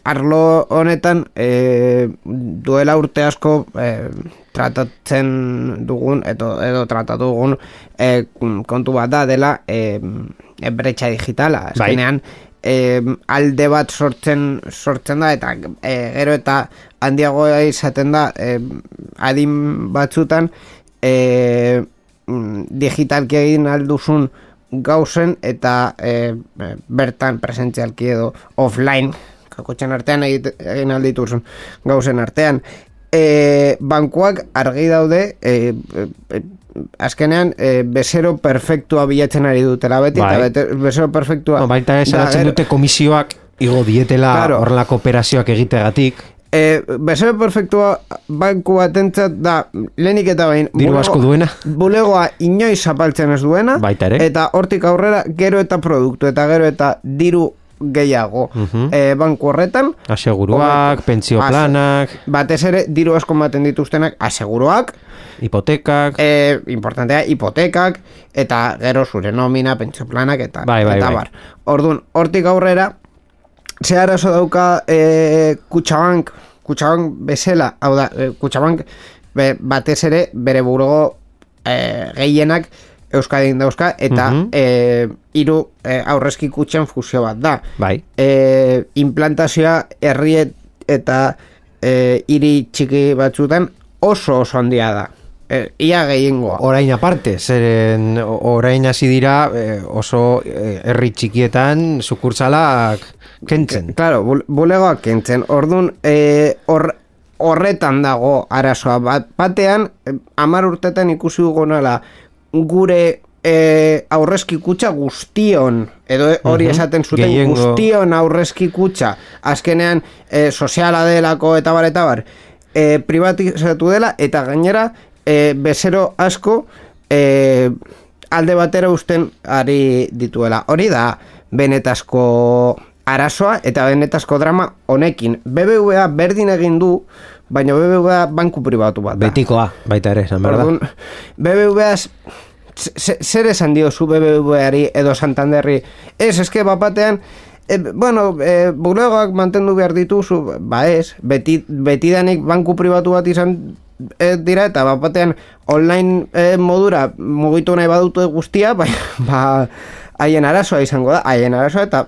arlo honetan e, duela urte asko e, tratatzen dugun edo, edo tratatu dugun e, kontu bat da dela e, e, bretxa digitala Bai. E, alde bat sortzen sortzen da eta e, gero eta handiagoa izaten da e, adin batzutan e, mm, digitalki egin alduzun gauzen eta e, bertan presentzialki edo offline kakotxen artean egin aldituzun gauzen artean. E, bankuak argi daude e, e, e, azkenean e, bezero perfektua bilatzen ari dutela beti Bai. eta bezero perfektua No, baita esanatzen gero- dute komisioak igo dietela Claro. horrelako operazioak egitegatik. E, bezero perfektua banku batentzat da lehenik eta bain Diru asko duena. bulegoa inoiz zapaltzen ez duena Baita ere. eta hortik aurrera gero eta produktu eta gero eta diru gehiago Mhm. e, banku horretan Aseguruak, pentsio planak, batez ere diru asko ematen dituztenak aseguroak hipotekak, e, importantea hipotekak eta gero zure nomina, pentsio planak eta, Bai, bai, eta bai. bar. Orduan, hortik aurrera ze arazo dauka e, Kutxabank, Kutxabank bezala, hau da, e, Kutxabank be, batez ere bere burugo e, gehienak Euskadin dauzka eta Mhm. e, hiru e, aurrezki kutxen fusio bat da bai. e, implantazioa herriet eta e, hiri txiki batzutan oso oso handia da. E, ia gehiengoa. Orain aparte, zeren orain hasi dira eh, oso eh, herri txikietan sukurtsalak kentzen. Claro, bul- bulegoak kentzen. Orduan, e, hor, horretan dago arazoa. Bat, batean, amar urtetan ikusi dugu nola gure e, aurrezki kutxa guztion, edo e- hori esaten zuten Gehiengo. guztion aurrezki kutxa, azkenean e, soziala delako eta bar, eta bar, e, privatizatu dela, eta gainera, e, bezero asko, e, alde batera usten ari dituela. Hori da, benetazko arazoa eta benetazko drama honekin. BBVA berdin egin du, baina BBVA banku pribatu bat da. Betikoa, baita ere, esan behar da. BBVA zer esan diozu BBVari edo Santanderri? Ez, eske bapatean, e, bueno, e, bulegoak mantendu behar dituzu, ba ez, beti, betidanik banku pribatu bat izan e, dira eta bapatean online e, modura mugitu nahi badute guztia, ba, ba haien arazoa izango da, haien arazoa eta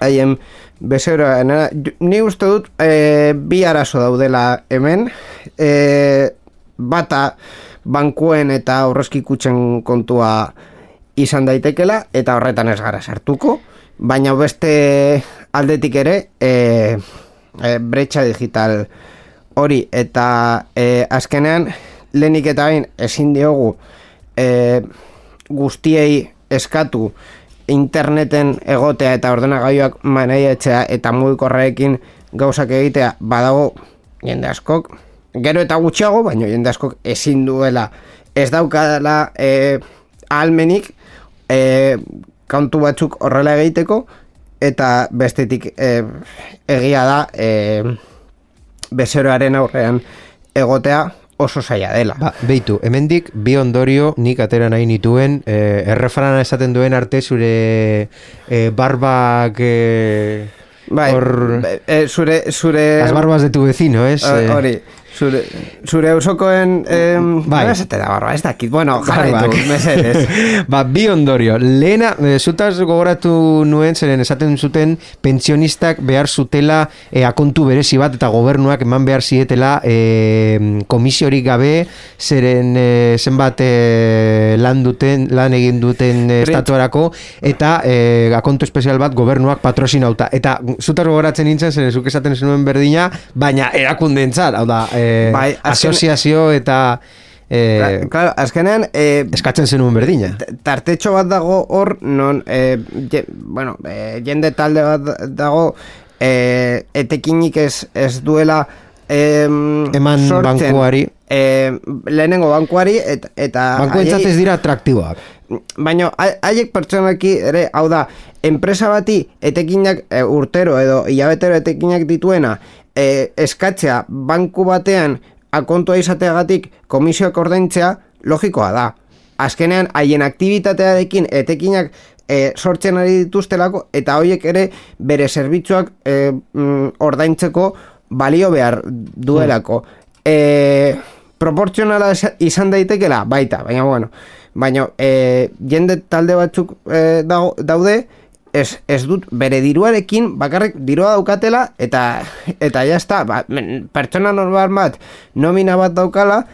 haien bezeroa ni uste dut e, bi arazo daudela hemen. E, bata bankuen eta aurrezki kutxen kontua izan daitekela eta horretan ez gara sartuko. Baina beste aldetik ere e, e, bretxa digital hori eta e, azkenean lehenik eta bain ezin diogu e, guztiei eskatu interneten egotea eta ordenagailuak maneiatzea eta mugikorreekin gauzak egitea badago jende askok. Gero eta gutxiago, baina jende askok ezin duela. Ez daukadala e, ahalmenik e, kantu batzuk horrela egiteko eta bestetik e, egia da e, bezeroaren aurrean egotea oso zaila dela. Ba, beitu, hemendik bi ondorio nik atera nahi nituen, eh, errefrana esaten duen arte zure eh, barbak eh, Bai, hor... e, zure, zure... Las barbas de tu vecino, ez? Eh, Eh, Hori, zure, zure eusokoen... Eh, Bai. bai. da barba, ez dakit. Bueno, jarraitu, Barbak. mesedez. ba, bi ondorio. Lehena, eh, zutaz gogoratu nuen, zeren esaten zuten pentsionistak behar zutela eh, akontu berezi bat eta gobernuak eman behar zietela eh, komisiorik gabe, zeren eh, zenbat eh, lan duten, lan egin duten eh, estatuarako, eta eh, akontu espezial bat gobernuak patrozinauta. Eta zutaz gogoratzen nintzen, zeren zuk esaten zenuen berdina, baina erakundeentzat, hau da, eh, Bai, azken- asoziazio eta... Eh, claro, azkenean, eh, eskatzen zenuen berdina. tartetxo bat dago hor, non, eh, je, bueno, eh, jende talde bat dago, eh, etekinik ez, ez duela eh, Eman bankuari. Eh, lehenengo bankuari et, eta Bankuentzat haiei- ez dira atraktiboak. Baina ha- haiek pertsonaki ere, hau da, enpresa bati etekinak e, urtero edo hilabetero etekinak dituena e, eskatzea banku batean akontua izateagatik komisioak ordaintzea logikoa da. Azkenean haien aktibitatearekin etekinak e, sortzen ari dituztelako eta horiek ere bere zerbitzuak e, mm, ordaintzeko balio behar duelako. E, proportzionala izan daitekela, baita, baina bueno, baina e, jende talde batzuk e, daude ez, ez dut bere diruarekin bakarrik dirua daukatela eta eta ja está, ba, pertsona normal bat nomina bat daukala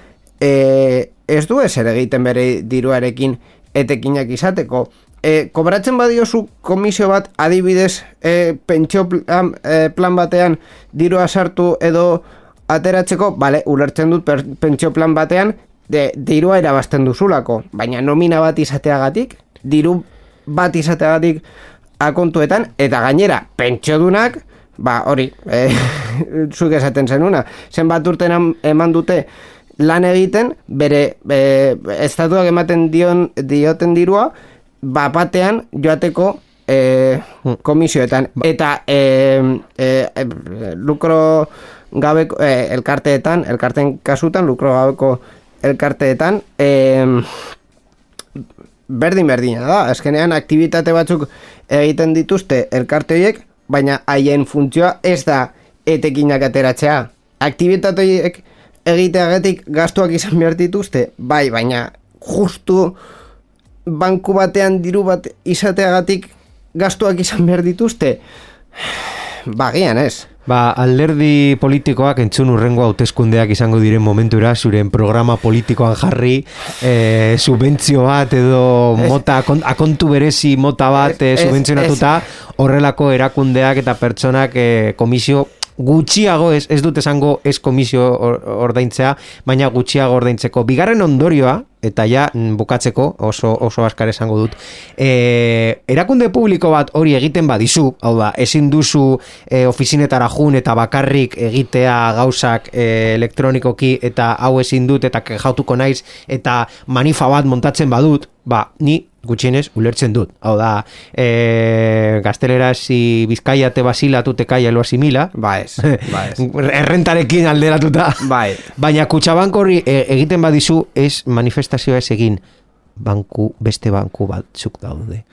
e, ez du ezer egiten bere diruarekin etekinak izateko. E, kobratzen badiozu komisio bat adibidez e, pentsio plan, e, plan batean dirua sartu edo ateratzeko, bale, ulertzen dut per, pentsio plan batean de, dirua erabazten duzulako, baina nomina bat izateagatik, diru bat izateagatik akontuetan, eta gainera, pentsiodunak, ba, hori, e, zuk esaten zenuna, zenbat urten eman dute lan egiten, bere e, estatuak ematen dion, dioten dirua, ba, batean joateko e, komisioetan. Eta e, e, e, lukro gabeko, e, elkarteetan, elkarten kasutan, lukro gabeko elkarteetan, e, berdin berdina da. Azkenean aktivitate batzuk egiten dituzte elkarte horiek, baina haien funtzioa ez da etekinak ateratzea. Aktivitate horiek egiteagatik gastuak izan behar dituzte, bai, baina justu banku batean diru bat izateagatik gastuak izan behar dituzte, bagian ez. Ba, alderdi politikoak entzun urrengo hauteskundeak izango diren momentura zuren programa politikoan jarri e, subentzio bat edo mota, akon- akontu berezi mota bat e, subentzionatuta horrelako erakundeak eta pertsonak e, komisio gutxiago ez, ez dut esango ez komisio or- ordaintzea, baina gutxiago ordaintzeko. Bigarren ondorioa, eta ja mm, bukatzeko oso, oso askar esango dut, e, erakunde publiko bat hori egiten badizu, hau da, ezin duzu e, ofizinetara jun eta bakarrik egitea gauzak e, elektronikoki eta hau ezin dut eta kejautuko naiz eta manifa bat montatzen badut, ba, ni gutxienez ulertzen dut. Hau da, e, gaztelera si bizkaia te basila tu te kaia lo asimila, Ba ez, ba ez. errentarekin alderatuta. Bai. Baina kutsabank horri e, egiten badizu ez manifestazioa ez egin banku, beste banku batzuk daude.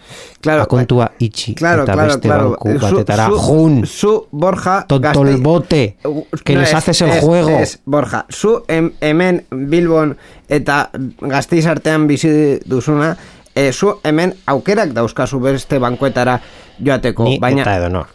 Claro, Akontua itxi Claro, eta claro, beste claro. banku batetara zu- jun. Zu, Borja, Tontolbote, que les ez, haces el ez, juego. Ez, Borja, zu hem, hemen Bilbon eta gazteiz artean bizi duzuna, e, zu hemen aukerak dauzkazu beste bankuetara joateko, Ni baina... eta edo no.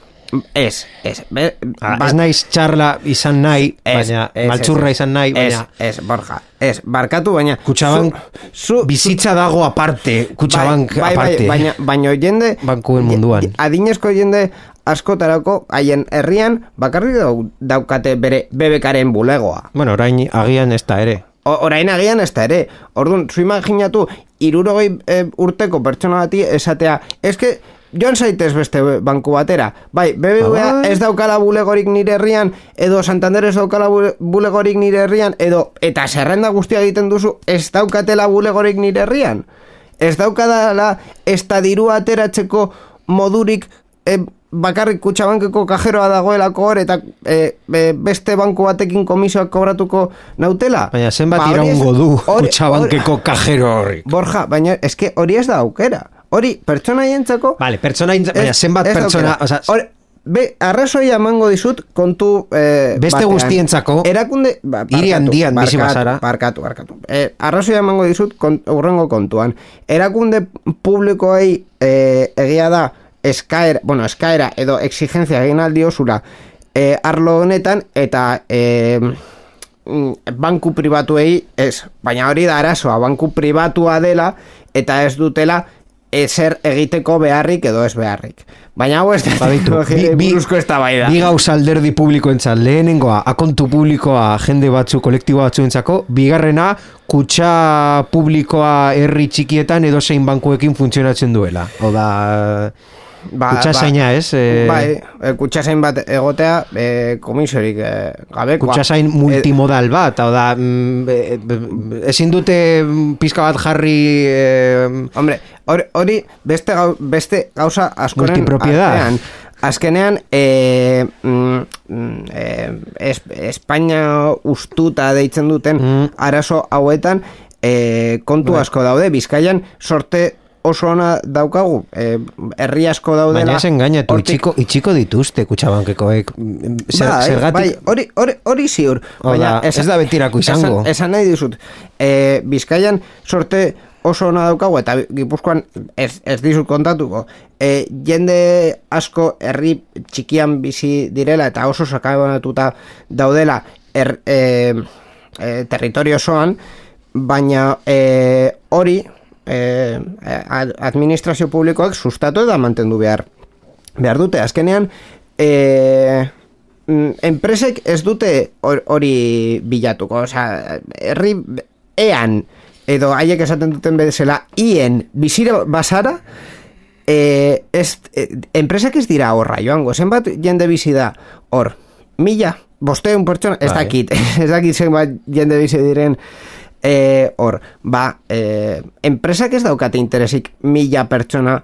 Ez, ez. Be, Ah, bat- ez naiz txarla izan nahi, Ez, baina ez, maltzurra izan nahi, baina Ez, ez, Borja, ez, barkatu, baina... Kutxabank zu- bizitza dago aparte, kutsabank bai, bai, aparte. Bai, baina, baina jende... Bankuen munduan. Adinezko jende askotarako haien herrian bakarrik dau, daukate bere bebekaren bulegoa. Bueno, orain agian ez da ere. Orain agian ez da ere. Orduan, zu imaginatu, irurogei e, urteko pertsona bati esatea, eske, joan zaitez beste banku batera. Bai, BBVA Bai. ez daukala bulegorik nire herrian, edo Santander ez daukala bule- bulegorik nire herrian, edo, eta zerrenda guztia egiten duzu, ez daukatela bulegorik nire herrian. Ez daukadala ez da dirua ateratzeko modurik e, bakarrik kutsabankeko kajeroa dagoelako hor eta e, e, beste banku batekin komisioak kobratuko nautela. Baina zenbat Ba, iraungo du kutsabankeko kajero horri. hori- Borja, baina eske hori ez da aukera. Hori, pertsona jentzako... Vale, pertsona, baina zenbat pertsona, osea, Hori, be, arrazoia emango dizut kontu eh, Beste batean. guztientzako, erakunde ba, hiri handian bizi barkatu, bazara. barkatu, barkatu. Eh, arrazoia emango dizut kont, urrengo kontuan erakunde publikoei eh, egia da eskaera, bueno, eskaera edo exigentzia egin aldiozula eh, arlo honetan eta mm, banku pribatuei ez, baina hori da arazoa, banku pribatua dela eta ez dutela ezer egiteko beharrik edo ez beharrik. Baina hau ez da Baditu, teknologiei buruzko eztabaida. bi gauza alderdi publikoentzat lehenengoa akontu publikoa jende batzu kolektibo batzuentzako bigarrena kutxa publikoa herri txikietan edo zein bankuekin funtzionatzen duela hau da kutxa zaina ez e, Bai, e, kutxasain bat egotea e, komisiorik e, gabekoa. kutxa zain multimodal bat hau da mm, ezin dute pizka bat jarri e, Hombre, hori, hori beste, gau, beste gauza askoren Multipropiedad. artean. Azkenean, e, mm, mm, e, es, Espainia ustuta deitzen duten Mm. arazo hauetan e, kontu Bai. asko daude. Bizkaian sorte oso ona daukagu. E, herri asko daudela. baina ez engainatu hortik- itxiko, itxiko dituzte kutxabankekoek Mm, zer, Bai, zergatik bai, hori, hori, hori ziur. Hau da, ez da betirako izango. Esan, esan nahi dizut, e, Bizkaian sorte oso ona daukagu eta Gipuzkoan ez, ez dizut kontatuko e, jende asko herri txikian bizi direla eta oso sakabonatuta daudela er, e, e, territorio osoan baina e, hori e, ad- administrazio publikoak sustatu eta mantendu behar behar dute. Azkenean e, mm, enpresek ez dute hor- hori bilatuko. Osea, herri ean edo haiek esaten duten bezala ien bizire basara e, ez, e, enpresak ez dira horra joango. Zenbat jende bizi da hor? Mila bosteun pertsona ez Bai. dakit ez dakit zenbat jende bizi diren e, hor ba e, enpresak ez daukate interesik mila pertsona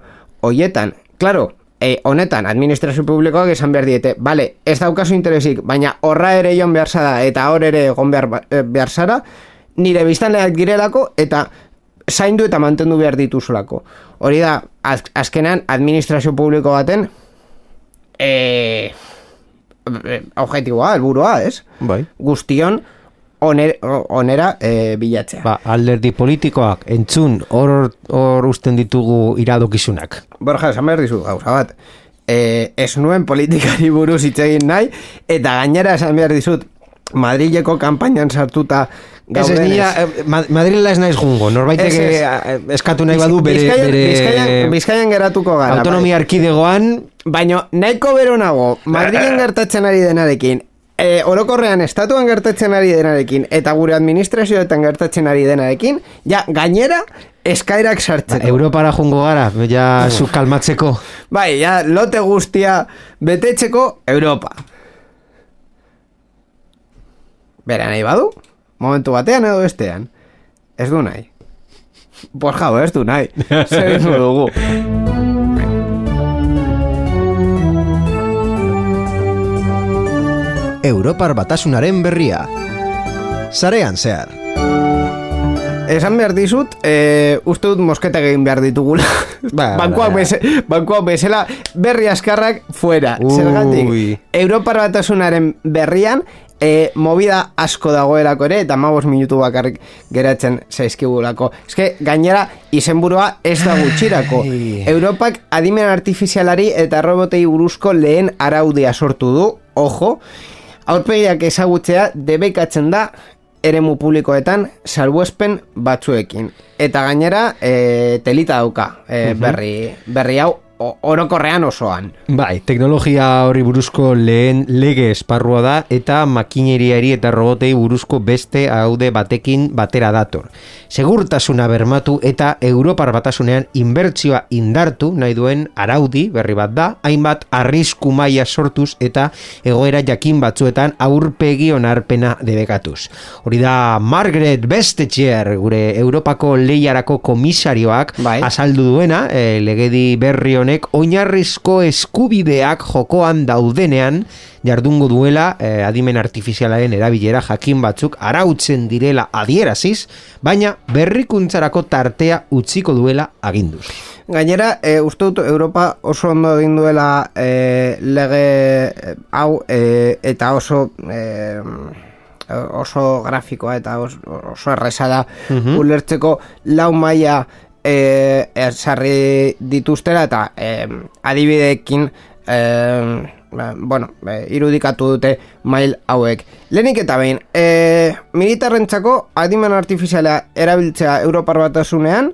hoietan claro e, honetan administrazio publikoak esan behar diete bale, ez daukazu interesik baina horra ere joan behar zara eta hor ere egon behar, ba- eh, behar zara nire biztanleak girelako eta zaindu eta mantendu behar dituzulako. Hori da, az, azkenan administrazio publiko baten e, objetiboa, helburua, ez? Bai. Guztion oner, onera e, bilatzea. Ba, alderdi politikoak entzun hor hor usten ditugu iradokizunak. Borja, esan behar dizu gauza bat. E, ez nuen politikari buruz hitz egin nahi, eta gainera esan behar dizut, Madrileko kanpainan sartuta Ez ez nila, eh, Ma- Madrila ez naiz jungo, norbaitek eh, eskatu nahi badu bere, Bizkaian, bere Bizkaian, Bizkaian geratuko gara. autonomia erkidegoan, Baina nahiko bero nago, Madrilen gertatzen ari denarekin, e, orokorrean estatuan gertatzen ari denarekin, eta gure administrazioetan gertatzen ari denarekin, ja, gainera, eskaerak ba, sartzeko. Europara jungo gara, ja zu kalmatzeko. Bai, ja, lote guztia betetzeko Europa. Bera nahi badu? Momentu batean edo bestean? Ez du nahi. Borja, ez du nahi. Zer dugu. Europar batasunaren berria. Sarean zehar. Esan behar dizut, e, uste dut mosketa egin behar ditugula. Ba, bankuak, ba. beze, bankuak bezala berri askarrak fuera. Ui. Zergatik, Europar batasunaren berrian, e, movida asko dagoelako ere, eta mabos minutu bakarrik geratzen zaizkigulako. Eske, gainera, izenburua ez da gutxirako. Europak adimen artifizialari eta robotei buruzko lehen araudia sortu du, ojo, aurpegiak ezagutzea debekatzen da eremu publikoetan salbuespen batzuekin. Eta gainera, e, telita dauka e, berri, berri hau orokorrean osoan. Bai, teknologia hori buruzko lehen lege esparrua da eta makineriari eta robotei buruzko beste haude batekin batera dator. Segurtasuna bermatu eta Europar batasunean inbertsioa indartu nahi duen araudi berri bat da, hainbat arrisku maila sortuz eta egoera jakin batzuetan aurpegi onarpena debekatuz. Hori da Margaret Vestetxer, gure Europako lehiarako komisarioak Bai. azaldu duena, e, legedi berri honek oinarrizko eskubideak jokoan daudenean jardungo duela e, adimen artifizialaren erabilera jakin batzuk arautzen direla adieraziz, baina berrikuntzarako tartea utziko duela aginduz. Gainera, e, uste dut Europa oso ondo egin duela e, lege e, hau e, eta oso e, oso grafikoa eta oso, oso erresa da ulertzeko lau maila e, sarri dituztera eta e, adibideekin e, ba, bueno, e, irudikatu dute mail hauek. Lehenik eta behin, e, militarrentzako adimen artifiziala erabiltzea Europar batasunean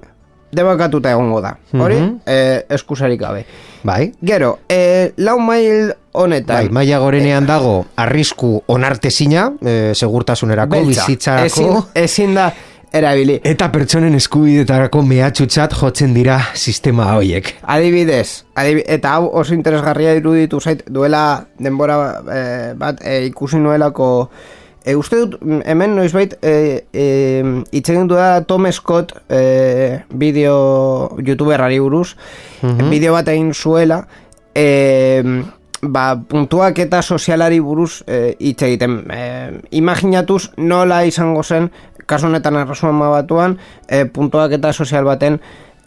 debakatuta egongo da. Hori, e, eskusarik gabe. Bai? Gero, e, lau mail honetan... Bai, maila gorenean dago arrisku onartezina, e, segurtasunerako, beltza. bizitzarako, Ezin, ezin da erabili. eta pertsonen eskubidetarako mehatxutzat jotzen dira sistema horiek. Adibidez, adibi- eta hau oso interesgarria iruditu zait duela denbora eh, bat eh, ikusi nuelako e, uste dut mm, hemen noizbait e, e, da Tom Scott e, bideo youtuberari buruz bideo bat egin zuela e, ba, puntuak eta sozialari buruz e, hitz egiten e, imaginatuz nola izango zen kasu honetan erresuma batuan e, puntuak eta sozial baten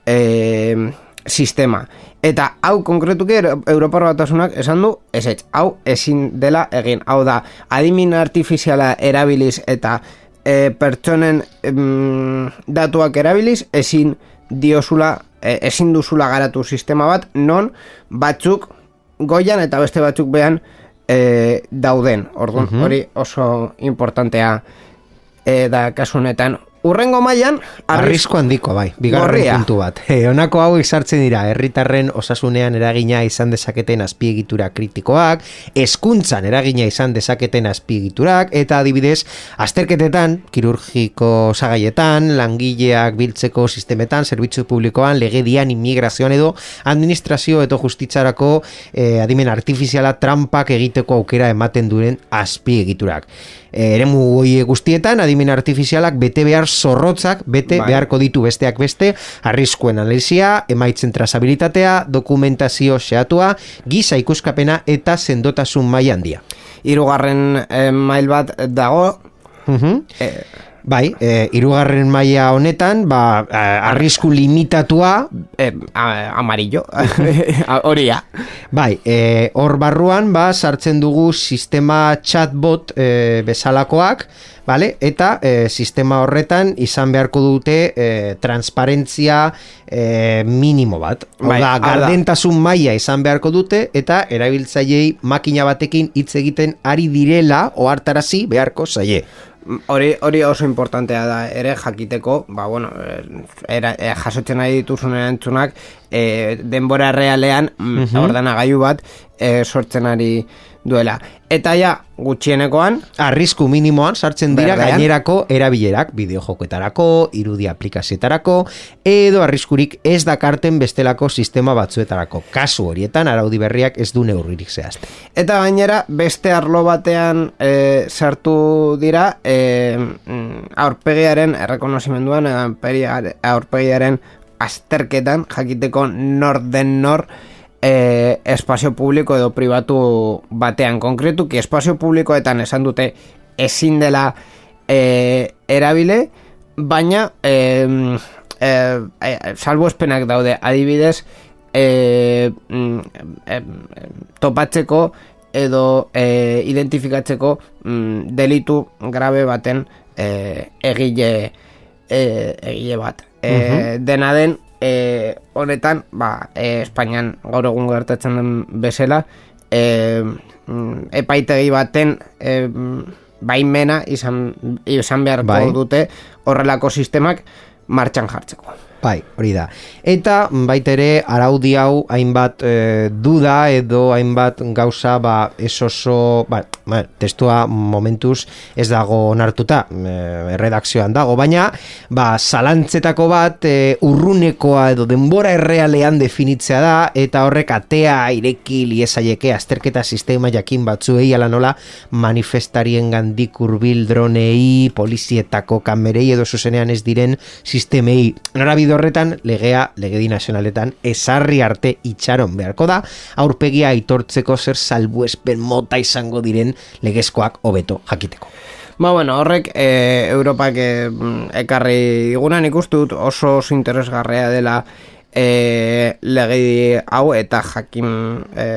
e, sistema. Eta hau konkretuki Euro- Europar batasunak esan du, ez hau ezin dela egin. Hau da, adimin artifiziala erabiliz eta e, pertsonen em, datuak erabiliz ezin diosula e, ezin duzula garatu sistema bat non batzuk goian eta beste batzuk behan e, dauden orduan hori oso importantea e, da kasu honetan Urrengo mailan Arrisku handiko, bai, bigarren Gorria. puntu bat. E, honako hauek sartzen dira, herritarren osasunean eragina izan dezaketen azpiegitura kritikoak, hezkuntzan eragina izan dezaketen azpiegiturak, eta adibidez, azterketetan, kirurgiko sagaietan, langileak biltzeko sistemetan, zerbitzu publikoan, legedian, immigrazioan edo, administrazio eta justitzarako e, adimen artifiziala trampak egiteko aukera ematen duren azpiegiturak. E, eremu guztietan, adimen artifizialak bete behar zorrotzak, bete Bai. beharko ditu besteak beste, arriskuen analizia, emaitzen trazabilitatea, dokumentazio xeatua, giza ikuskapena eta sendotasun maila handia. Hirugarren e, mail bat dago Mhm. e, Bai, e, irugarren maila honetan, ba, a- arrisku limitatua, e, a- amarillo horia bai, e, hor barruan, ba, sartzen dugu sistema chatbot e, bezalakoak, Vale? Eta e, sistema horretan izan beharko dute e, transparentzia e, minimo bat. Bai, da, hau da. gardentasun maila izan beharko dute eta erabiltzaileei makina batekin hitz egiten ari direla ohartarazi beharko zaie. Hori hori oso importantea da ere jakiteko ba bueno eh, era, eh, jasotzen nahi dituzun erantzunak eh, denbora realean mm ordenagailu bat eh, sortzen ari duela eta ja gutxienekoan Arrisku minimoan sartzen dira Berdean. gainerako erabilerak, bideojokoetarako, irudi aplikazioetarako, edo arriskurik ez dakarten bestelako sistema batzuetarako. Kasu horietan araudi berriak ez du neurririk zehazten. Eta gainera, beste arlo batean e, sartu dira e, aurpegiaren errekonozimenduan, aurpegiaren azterketan jakiteko nor den nor e, espazio publiko edo pribatu batean konkretuki espazio publikoetan esan dute ezin dela e, erabile, baina e, e, e, salbuespenak daude. Adibidez e, mm, e, e, topatzeko edo e, identifikatzeko mm, delitu grabe baten e, egile e, egile bat. E, dena den e, honetan ba, e, Espainian gaur egun gertatzen den bezala e, mm, epaitegi baten e, mm, baimena izan, izan beharko Bai. dute horrelako sistemak martxan jartzeko. Bai, hori da. Eta baita ere araudi hau hainbat e, duda edo hainbat gauza ba ez oso, ba, ba, testua momentuz ez dago onartuta, e, erredakzioan dago, baina ba zalantzetako bat e, urrunekoa edo denbora errealean definitzea da eta horrek atea ireki liesaieke azterketa sistema jakin batzuei ala nola manifestarien gandik urbil dronei, polizietako kamerei edo zuzenean ez diren sistemei. Norabide horretan legea legedi nazionaletan esarri arte itxaron beharko da aurpegia aitortzeko zer salbuespen mota izango diren legezkoak hobeto jakiteko. Ba, bueno, horrek e, Europak e, ekarri digunan ikustu dut oso oso interesgarrea dela e, legi hau eta jakin e,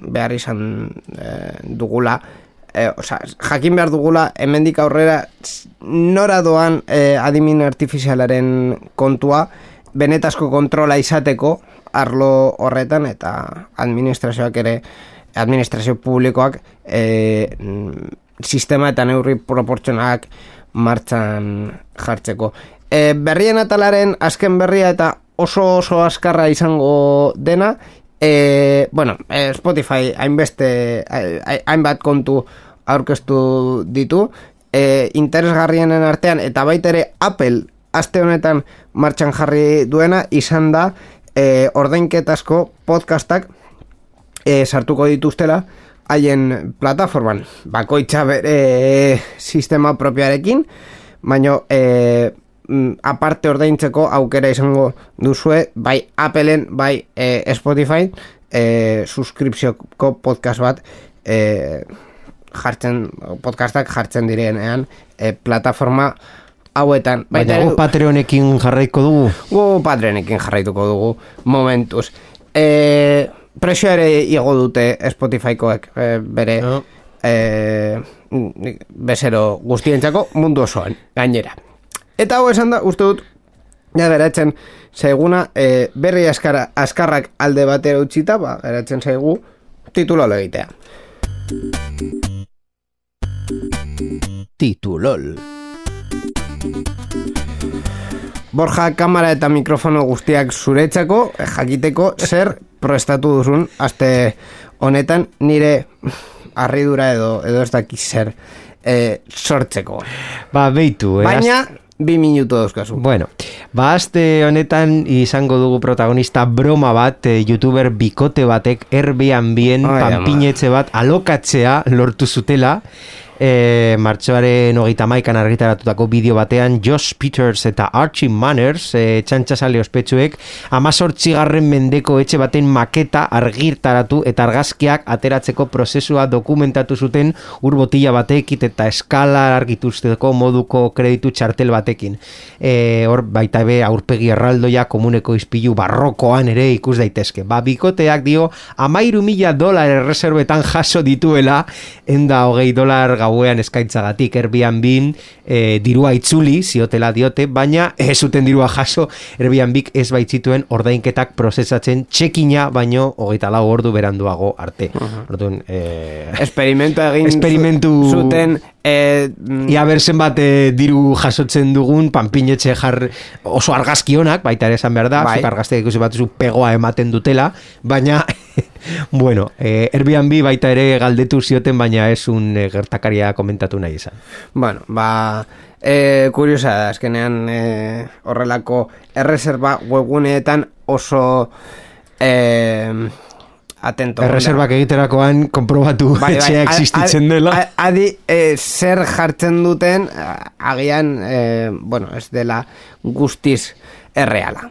behar izan e, dugula e, oza, jakin behar dugula hemendik aurrera nora doan e, adimin artifizialaren kontua benetazko kontrola izateko arlo horretan eta administrazioak ere administrazio publikoak e, sistema eta neurri proportzionalak martxan jartzeko. E, berrien atalaren azken berria eta oso oso askarra izango dena, e, bueno, e, Spotify hainbeste, hai- hainbat kontu aurkeztu ditu, e, interesgarrienen artean eta baita ere Apple aste honetan martxan jarri duena izan da e, ordainketazko podcastak e, sartuko dituztela haien plataforman bakoitza bere sistema propioarekin baino e, aparte ordaintzeko aukera izango duzue bai Appleen bai e, Spotify e, suskripzioko podcast bat e, jartzen podcastak jartzen direnean e, plataforma hauetan Baina ere- gu Patreonekin jarraiko dugu. Gu Patreonekin jarraituko dugu momentuz. E, presio ere igo dute Spotifykoek e, bere No. e, bezero guztientzako mundu osoan, gainera. Eta hau esan da, uste dut, ja geratzen zaiguna, e, berri askara, askarrak alde batera utzita, ba, geratzen zaigu titulo egitea. Titulol. Borja, kamera eta mikrofono guztiak zuretzako, jakiteko zer prestatu duzun, aste honetan nire arridura edo edo ez dakiz zer e, sortzeko. Ba, beitu, eh? Baina, bi minutu dauzkazu. Bueno, ba, aste honetan izango dugu protagonista broma bat, eh, youtuber bikote batek Airbnbien Ai, ama. panpinetxe bat alokatzea lortu zutela, e, martxoaren hogeita maikan argitaratutako bideo batean Josh Peters eta Archie Manners e, txantxasale ospetsuek amazortzigarren mendeko etxe baten maketa argirtaratu eta argazkiak ateratzeko prozesua dokumentatu zuten urbotila batekit eta eskala argituzteko moduko kreditu txartel batekin. E, hor baita be aurpegi erraldoia komuneko izpilu barrokoan ere ikus daitezke. Ba bikoteak dio amairu mila dolar erreserbetan jaso dituela enda hogei dolar gauean eskaintzagatik Airbnb e, dirua itzuli ziotela diote, baina ez zuten dirua jaso Airbnb ez baitzituen ordainketak prozesatzen txekina baino hogeita lau ordu beranduago arte. Orduan, e, Esperimentu egin Esperimentu- zu- zuten e, mm, Ia berzen bat e, diru jasotzen dugun panpinetxe jar oso argazki onak, baita ere esan behar da, Bai. zuk argazteak ikusi bat zu pegoa ematen dutela, baina, bueno, e, Airbnb baita ere galdetu zioten, baina ez un e, gertakaria komentatu nahi izan. Bueno, ba, e, kuriosa da, azkenean e, horrelako erreserba webguneetan oso e, atento. Erreserbak egiterakoan konprobatu Bai, bai, existitzen dela. Adi, e, zer jartzen duten, agian, e, bueno, ez dela guztiz erreala.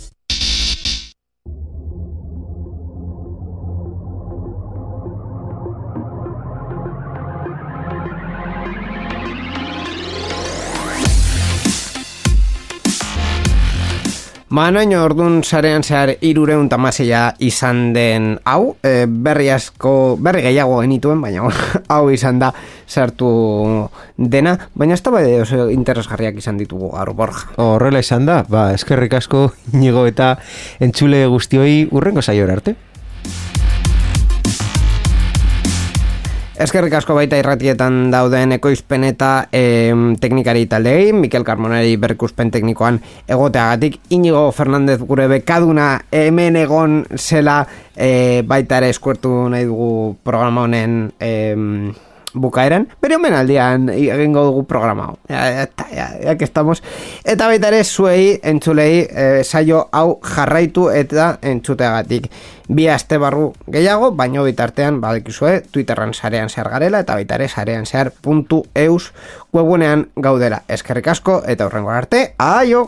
Ba, noin orduan sarean zehar irureun tamaseia izan den hau, e, berri asko, berri gehiago genituen, baina hau izan da sartu dena, baina ez da bai oso interesgarriak izan ditugu gaur borja. Horrela izan da, ba, eskerrik asko inigo eta entzule guztioi urrengo saiora arte. Eskerrik asko baita irratietan dauden ekoizpen eta em, teknikari taldei, Mikel Carmonari berkuspen teknikoan egoteagatik, Inigo Fernandez gure bekaduna hemen egon zela e, baita ere eskuertu nahi dugu programa honen em, bukaeran, bere omenaldian egingo dugu programa. Ja, eta, ja, ja, que estamos. Eta baita ere zuei, entzulei, e, saio hau jarraitu eta entzuteagatik. Bi aste barru gehiago, baino bitartean, badekizue, Twitterran sarean zehar garela, eta baita ere sarean zehar puntu eus webunean gaudela. Eskerrik asko, eta horrengo arte, aio!